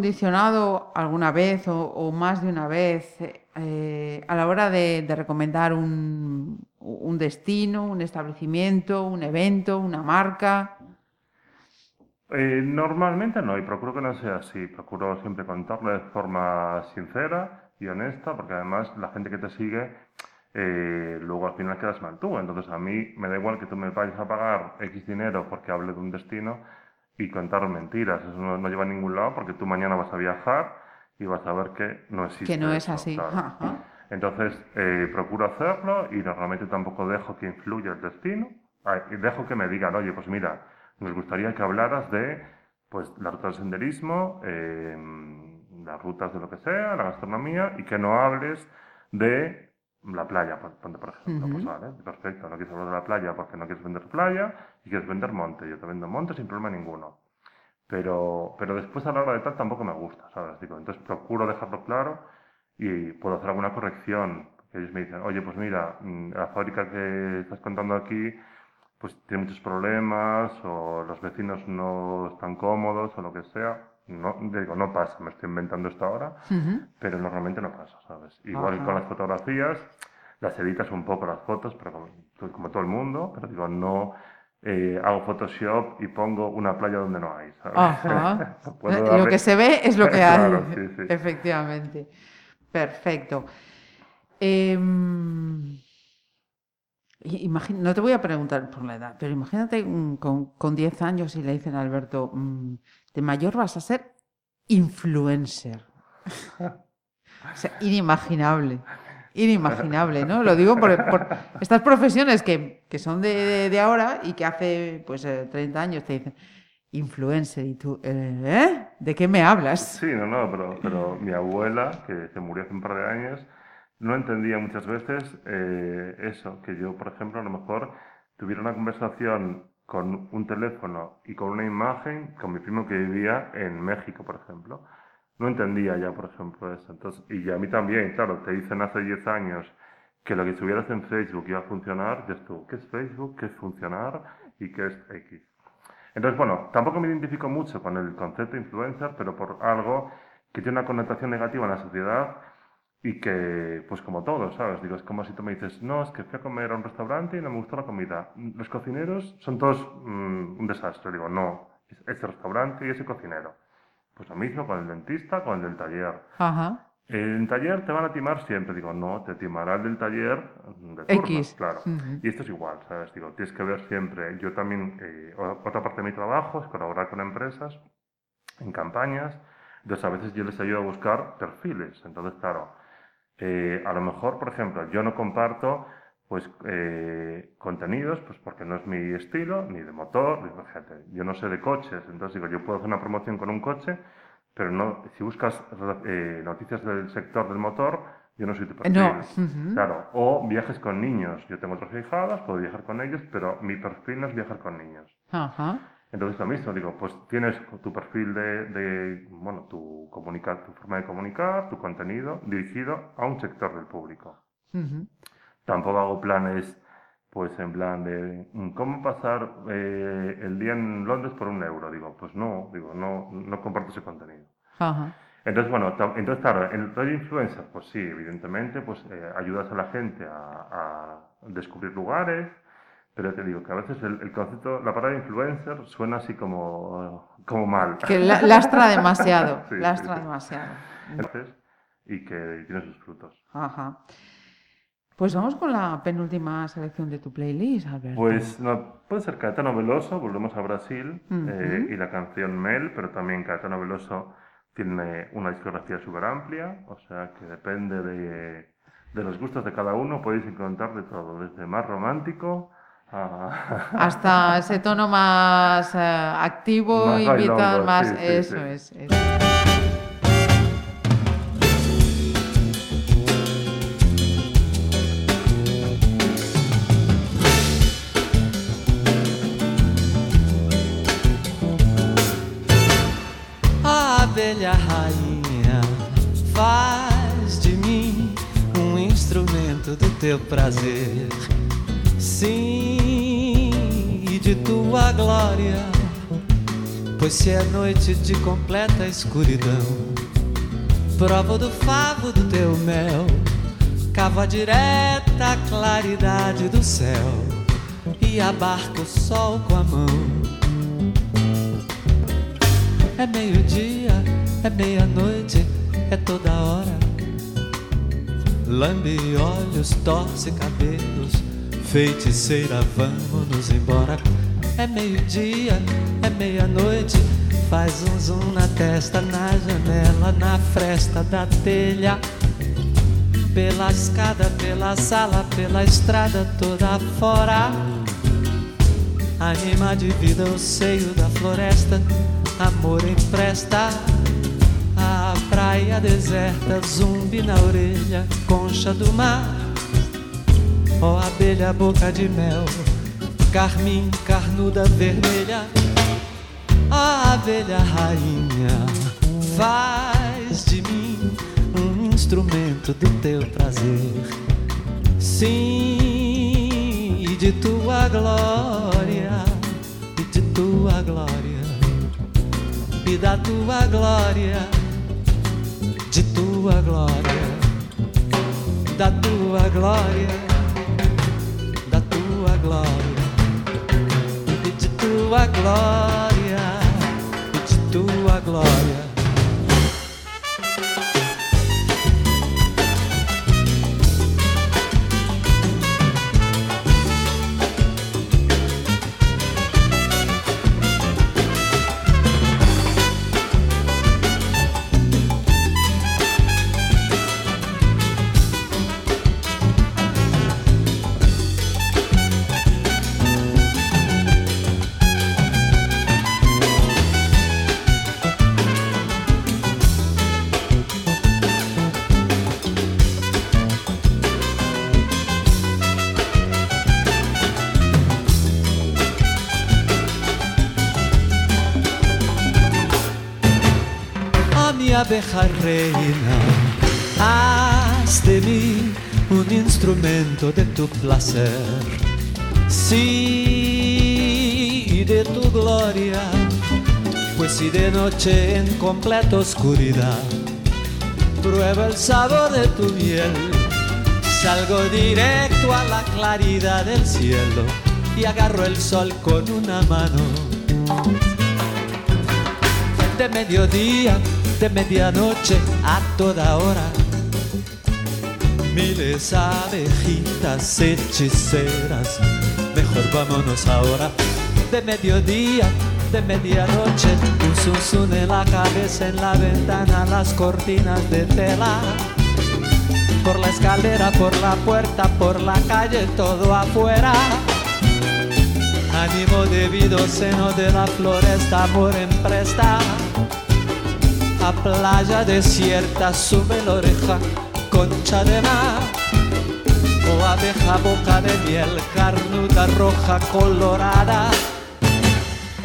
C: condicionado alguna vez o, o más de una vez eh, a la hora de, de recomendar un, un destino, un establecimiento, un evento, una marca?
D: Eh, normalmente no, y procuro que no sea así. Procuro siempre contarlo de forma sincera y honesta, porque además la gente que te sigue, eh, luego al final quedas mal tú. Entonces a mí me da igual que tú me vayas a pagar X dinero porque hable de un destino y contar mentiras. Eso no, no lleva a ningún lado porque tú mañana vas a viajar y vas a ver que no existe.
C: Que no es
D: eso,
C: así.
D: claro.
C: Ajá.
D: Entonces, eh, procuro hacerlo y normalmente tampoco dejo que influya el destino. Ah, dejo que me digan, oye, pues mira, nos gustaría que hablaras de pues, las rutas de senderismo, eh, las rutas de lo que sea, la gastronomía, y que no hables de la playa, por, por ejemplo.
C: Ujú.
D: Pues vale, perfecto, no quieres hablar de la playa porque no quieres vender playa y quieres vender monte. Yo te vendo monte sin problema ninguno. Pero, pero después a la hora de tal tampoco me gusta, ¿sabes? Digo, entonces procuro dejarlo claro y puedo hacer alguna corrección. Que ellos me dicen, oye, pues mira, mm, la fábrica que estás contando aquí pues tiene muchos problemas o los vecinos no están cómodos o lo que sea. No, digo, no pasa, me estoy inventando esto ahora, pero normalmente no pasa, ¿sabes? Igual
C: Ajá.
D: con las fotografías, las editas un poco las fotos, pero como, como todo el mundo, pero digo, no eh, hago Photoshop y pongo una playa donde no hay, ¿sabes?
C: Ajá. Eh, Lo que se ve es lo que hay.
D: Claro, sí, sí.
C: Efectivamente. Perfecto. Imagi- no te voy a preguntar por la edad, pero imagínate con, con 10 años y le dicen a Alberto, mm, de mayor vas a ser influencer. O sea, inimaginable. Inimaginable, ¿no? Lo digo por, estas profesiones que, que son de, ahora y que hace pues eh, 30 años te dicen, influencer y tú, eh, ¿eh? ¿De qué me hablas?
D: Sí, no, no, pero, pero mi abuela, que se murió hace un par de años, no entendía muchas veces eh, eso, que yo, por ejemplo, a lo mejor tuviera una conversación con un teléfono y con una imagen con mi primo que vivía en México, por ejemplo. No entendía ya, por ejemplo, eso. Entonces, y a mí también, claro, te dicen hace 10 años que lo que tuvieras en Facebook iba a funcionar, y tú, ¿qué es Facebook? ¿Qué es funcionar? ¿Y qué es X? Entonces, bueno, tampoco me identifico mucho con el concepto influencer, pero por algo que tiene una connotación negativa en la sociedad y que, pues como todo, ¿sabes? Digo, es como si tú me dices, no, es que fui a comer a un restaurante y no me gustó la comida. Los cocineros son todos mm, un desastre. Digo, no, es ese restaurante y ese cocinero. Pues lo mismo con el dentista, con el del taller.
C: Ajá.
D: En taller te van a timar siempre. Digo, no, te timará el del taller de turno,
C: X.
D: claro.
C: Ujú.
D: Y esto es igual, ¿sabes? Digo, tienes que ver siempre. Yo también, eh, otra parte de mi trabajo es colaborar con empresas en campañas. Entonces, a veces yo les ayudo a buscar perfiles. Entonces, claro, eh, a lo mejor, por ejemplo, yo no comparto pues eh, contenidos, pues porque no es mi estilo, ni de motor, ni, fíjate, yo no sé de coches, entonces digo, yo puedo hacer una promoción con un coche, pero no, si buscas eh, noticias del sector del motor, yo no soy tu perfil.
C: No.
D: Claro, o viajes con niños, yo tengo otras hijadas, puedo viajar con ellos, pero mi perfil no es viajar con niños.
C: Ajá.
D: Entonces lo mismo, digo, pues tienes tu perfil de, de, bueno, tu, comunica- tu forma de comunicar, tu contenido dirigido a un sector del público. Tampoco hago planes, pues en plan de mm, cómo pasar eh, el día en Londres por un euro. Digo, pues no, digo, no, no comparto ese contenido.
C: Ajá.
D: Entonces, bueno, entonces claro, en el rollo influencer, pues sí, evidentemente, pues eh, ayudas a la gente a, a descubrir lugares, pero te digo que a veces el, el concepto, la palabra influencer suena así como, como mal.
C: Que la- lastra demasiado,
D: Sí,
C: lastra
D: sí.
C: demasiado.
D: Entonces, y que tiene sus frutos.
C: Ajá. Pues vamos con la penúltima selección de tu playlist, Alberto.
D: Pues no, puede ser Caetano Veloso, volvemos a Brasil,
C: Ujú.
D: eh, y la canción Mel, pero también Caetano Veloso tiene una discografía súper amplia, o sea que depende de, de los gustos de cada uno, podéis encontrar de todo, desde más romántico a...
C: Hasta ese tono más eh, activo,
D: Más
C: invitado,
D: bailongo,
C: más...
D: sí,
C: eso
D: sí.
C: es. eso.
L: A abelha rainha faz de mim um instrumento do teu prazer. Sim, de tua glória. Pois se é noite de completa escuridão, provo do favo do teu mel, cavo a direta claridade do céu e abarco o sol com a mão. É meio-dia, é meia-noite, é toda hora. Lambe olhos, torce cabelos, feiticeira, vamos embora. É meio-dia, é meia-noite, faz um zoom na testa, na janela, na fresta da telha. Pela escada, pela sala, pela estrada toda fora. Anima de vida o seio da floresta, amor empresta. A praia deserta, zumbi na orelha, concha do mar. Ó abelha, boca de mel, carmim, carnuda vermelha. Ó abelha rainha, faz de mim um instrumento do teu prazer. Sim, e de tua glória, e de tua glória, e da tua glória, de tua glória, da tua glória, glória, pedi tua glória, pedi tua glória. Abeja reina, haz de mí un instrumento de tu placer. Sí, de tu gloria, pues si de noche en completa oscuridad prueba el sabor de tu miel, salgo directo a la claridad del cielo y agarro el sol con una mano de mediodía, de medianoche a toda hora. Miles abejitas hechiceras, mejor vámonos ahora. De mediodía, de medianoche, un zunzun en la cabeza, en la ventana, las cortinas de tela. Por la escalera, por la puerta, por la calle, todo afuera. Ánimo debido, seno de la floresta, amor en presta. A playa desierta, sube la oreja, concha de mar. O abeja, boca de miel, carnuda, roja, colorada.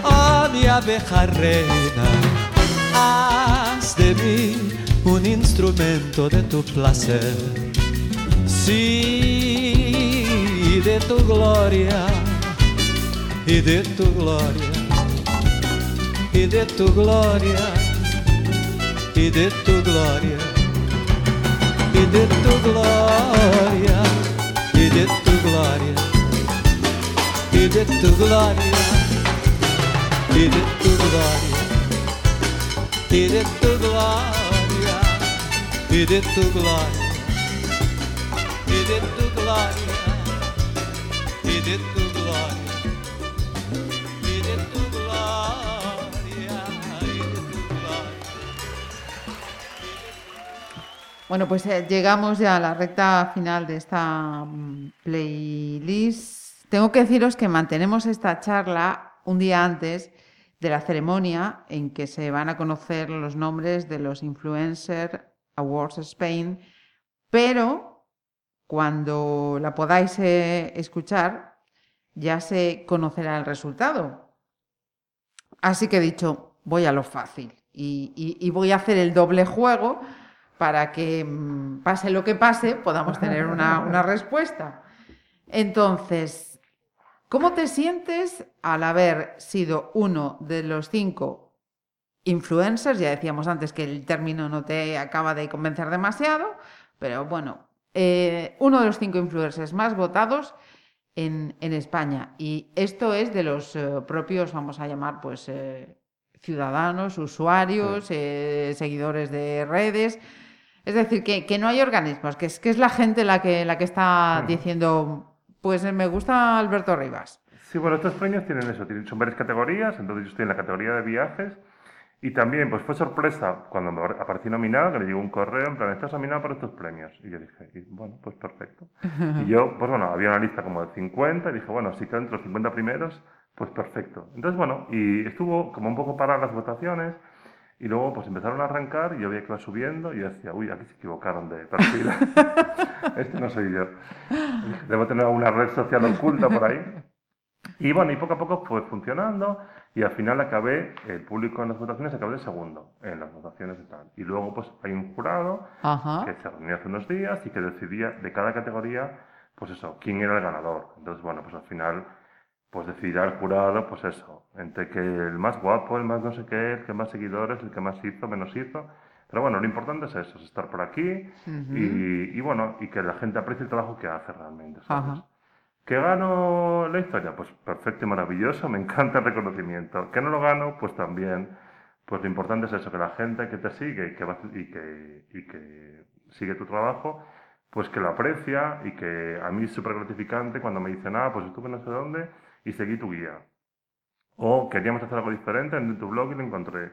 L: Oh, mi abeja reina, haz de mí un instrumento de tu placer. Sí, de tu gloria y de tu gloria, y de tu gloria, y de tu gloria, y de tu gloria, y de tu gloria, y de tu gloria, y de tu gloria, y de tu gloria, y de tu gloria, y de tu gloria, y de tu
C: Bueno, pues eh, llegamos ya a la recta final de esta mm, playlist. Tengo que deciros que mantenemos esta charla un día antes de la ceremonia en que se van a conocer los nombres de los Influencer Awards Spain, pero cuando la podáis eh, escuchar ya se conocerá el resultado. Así que he dicho, voy a lo fácil y, voy a hacer el doble juego para que mm, pase lo que pase, podamos tener una, una respuesta. Entonces, ¿cómo te sientes al haber sido uno de los cinco influencers? Ya decíamos antes que el término no te acaba de convencer demasiado, pero bueno, eh, uno de los cinco influencers más votados en, en España. Y esto es de los eh, propios, vamos a llamar, pues, eh, ciudadanos, usuarios, eh, seguidores de redes. Es decir, que, que no hay organismos, que es, que es la gente la que, la que está diciendo, pues me gusta Alberto Rivas.
D: Sí, bueno, estos premios tienen eso, son varias categorías, entonces yo estoy en la categoría de viajes y también pues fue sorpresa cuando me aparecí nominado, que le llegó un correo en plan, estás nominado para estos premios. Y yo dije, y, bueno, pues perfecto. Y yo, pues bueno, había una lista como de 50 y dije, bueno, si quedo entre los 50 primeros, pues perfecto. Entonces, bueno, y estuvo como un poco paradas las votaciones y luego pues empezaron a arrancar y yo veía que iba subiendo y yo decía, uy, aquí se equivocaron de perfil. este no soy yo. Debo tener alguna red social oculta por ahí. Y bueno, y poco a poco fue funcionando y al final acabé, el público en las votaciones acabé de segundo en las votaciones y tal. Y luego pues hay un jurado
C: Ajá.
D: que se reunió hace unos días y que decidía de cada categoría, pues eso, quién era el ganador. Entonces, bueno, pues al final, pues decidirá el jurado, pues eso, entre que el más guapo, el más no sé qué, el que más seguidores, el que más hizo, menos hizo. Pero bueno, lo importante es eso, es estar por aquí
C: Ujú.
D: y, y bueno, y que la gente aprecie el trabajo que hace realmente. ¿sabes?
C: Ajá.
D: ¿Que gano la historia? Pues perfecto y maravilloso, me encanta el reconocimiento. ¿Que no lo gano? Pues también. Pues lo importante es eso, que la gente que te sigue y que, va- y que, y que sigue tu trabajo, pues que lo aprecia y que a mí es súper gratificante cuando me dicen, ah, pues estuve no sé dónde y seguí tu guía. O queríamos hacer algo diferente en tu blog y lo encontré.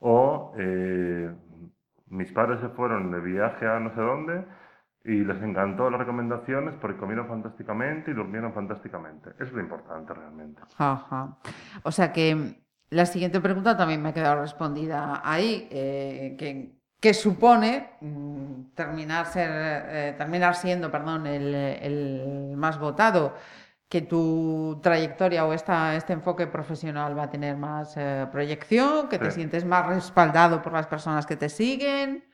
D: O eh, mis padres se fueron de viaje a no sé dónde y les encantó las recomendaciones porque comieron fantásticamente y durmieron fantásticamente. Es lo importante realmente.
C: Ajá. O sea que la siguiente pregunta también me ha quedado respondida ahí, eh, que, que supone mm, terminar, ser, eh, terminar siendo perdón, el, el más votado. Que tu trayectoria o esta, este enfoque profesional va a tener más eh, proyección, que te
D: Sí.
C: sientes más respaldado por las personas que te siguen.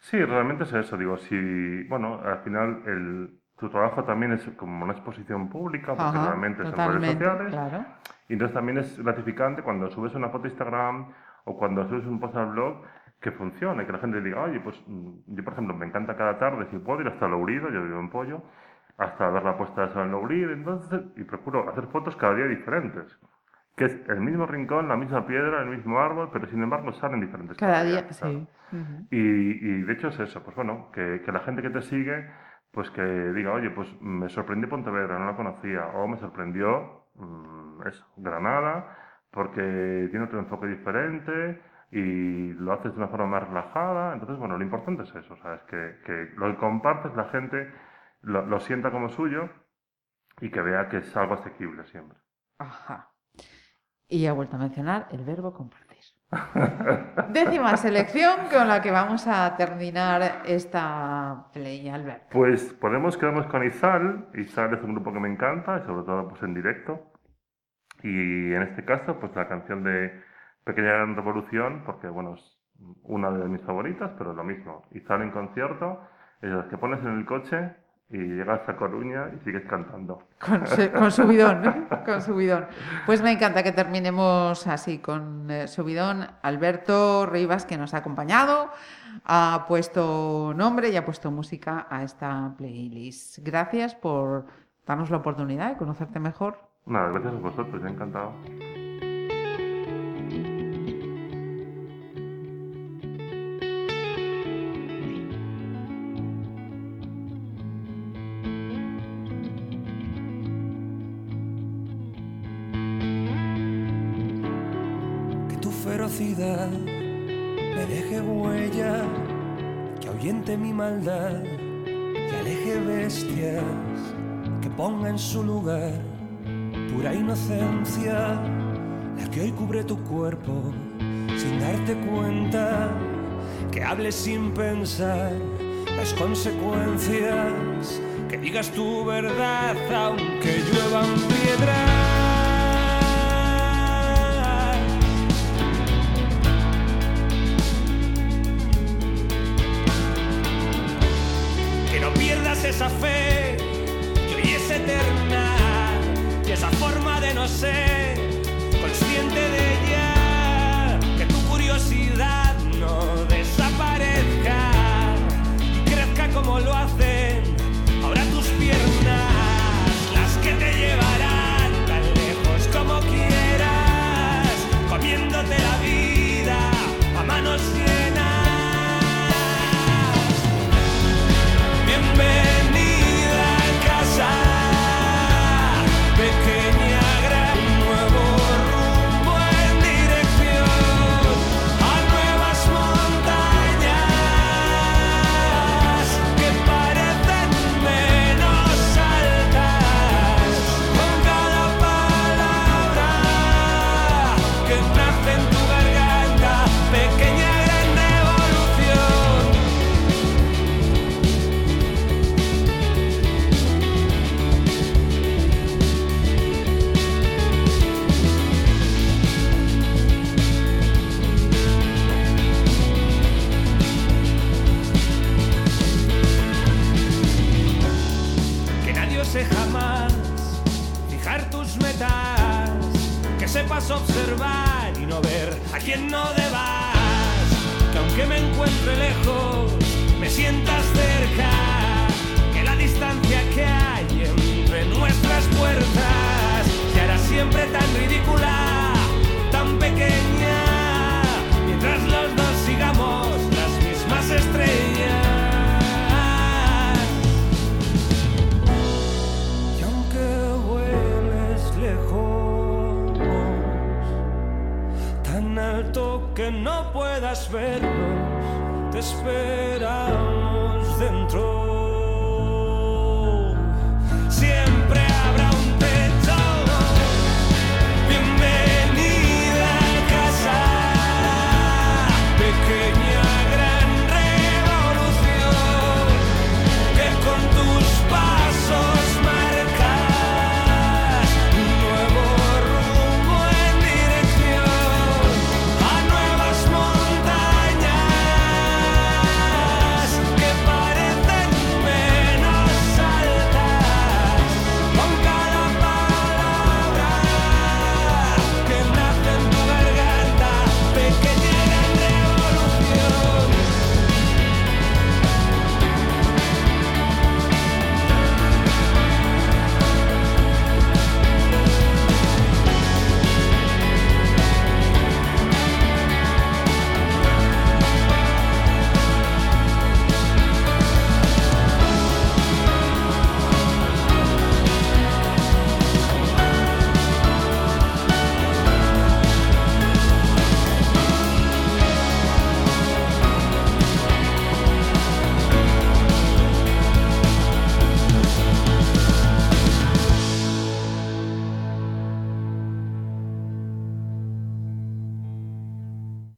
D: Sí, realmente es eso. Digo, si, bueno, al final el, tu trabajo también es como una exposición pública, porque
C: Ajá,
D: realmente es en redes sociales.
C: claro.
D: Y entonces también es gratificante cuando subes una foto a Instagram o cuando subes un post al blog que funcione, que la gente diga, oye, pues mm, yo por ejemplo me encanta cada tarde, si puedo ir hasta Lourido, yo vivo en Pollo, hasta ver la puesta de sol en Lourido, entonces, y procuro hacer fotos cada día diferentes. Que es el mismo rincón, la misma piedra, el mismo árbol, pero sin embargo salen diferentes
C: Cada día, sí.
D: Y, y de hecho es eso, pues bueno, que, que la gente que te sigue, pues que diga, oye, pues me sorprendió Pontevedra, no la conocía, o me sorprendió mm, eso, Granada, porque tiene otro enfoque diferente y lo haces de una forma más relajada. Entonces, bueno, lo importante es eso, ¿sabes? Que, que lo que compartes, la gente lo, lo sienta como suyo y que vea que es algo asequible siempre.
C: Ajá. Y ha vuelto a mencionar el verbo compartir. Décima selección con la que vamos a terminar esta play, Albert.
D: Pues podemos quedarnos con Izal. Izal es un grupo que me encanta, y sobre todo pues en directo. Y en este caso, pues la canción de Pequeña Gran Revolución, porque bueno, es una de mis favoritas, pero lo mismo. Izal en concierto, es las que pones en el coche y llegas a Coruña y sigues cantando.
C: Con, con subidón, ¿no? con subidón. Pues me encanta que terminemos así con eh, subidón. Alberto Rivas, que nos ha acompañado, ha puesto nombre y ha puesto música a esta playlist. Gracias por darnos la oportunidad de conocerte mejor.
D: Nada, gracias a vosotros, encantado.
M: Ahuyente mi maldad, que aleje bestias, que ponga en su lugar pura inocencia, la que hoy cubre tu cuerpo sin darte cuenta, que hables sin pensar las consecuencias, que digas tu verdad aunque lluevan piedras.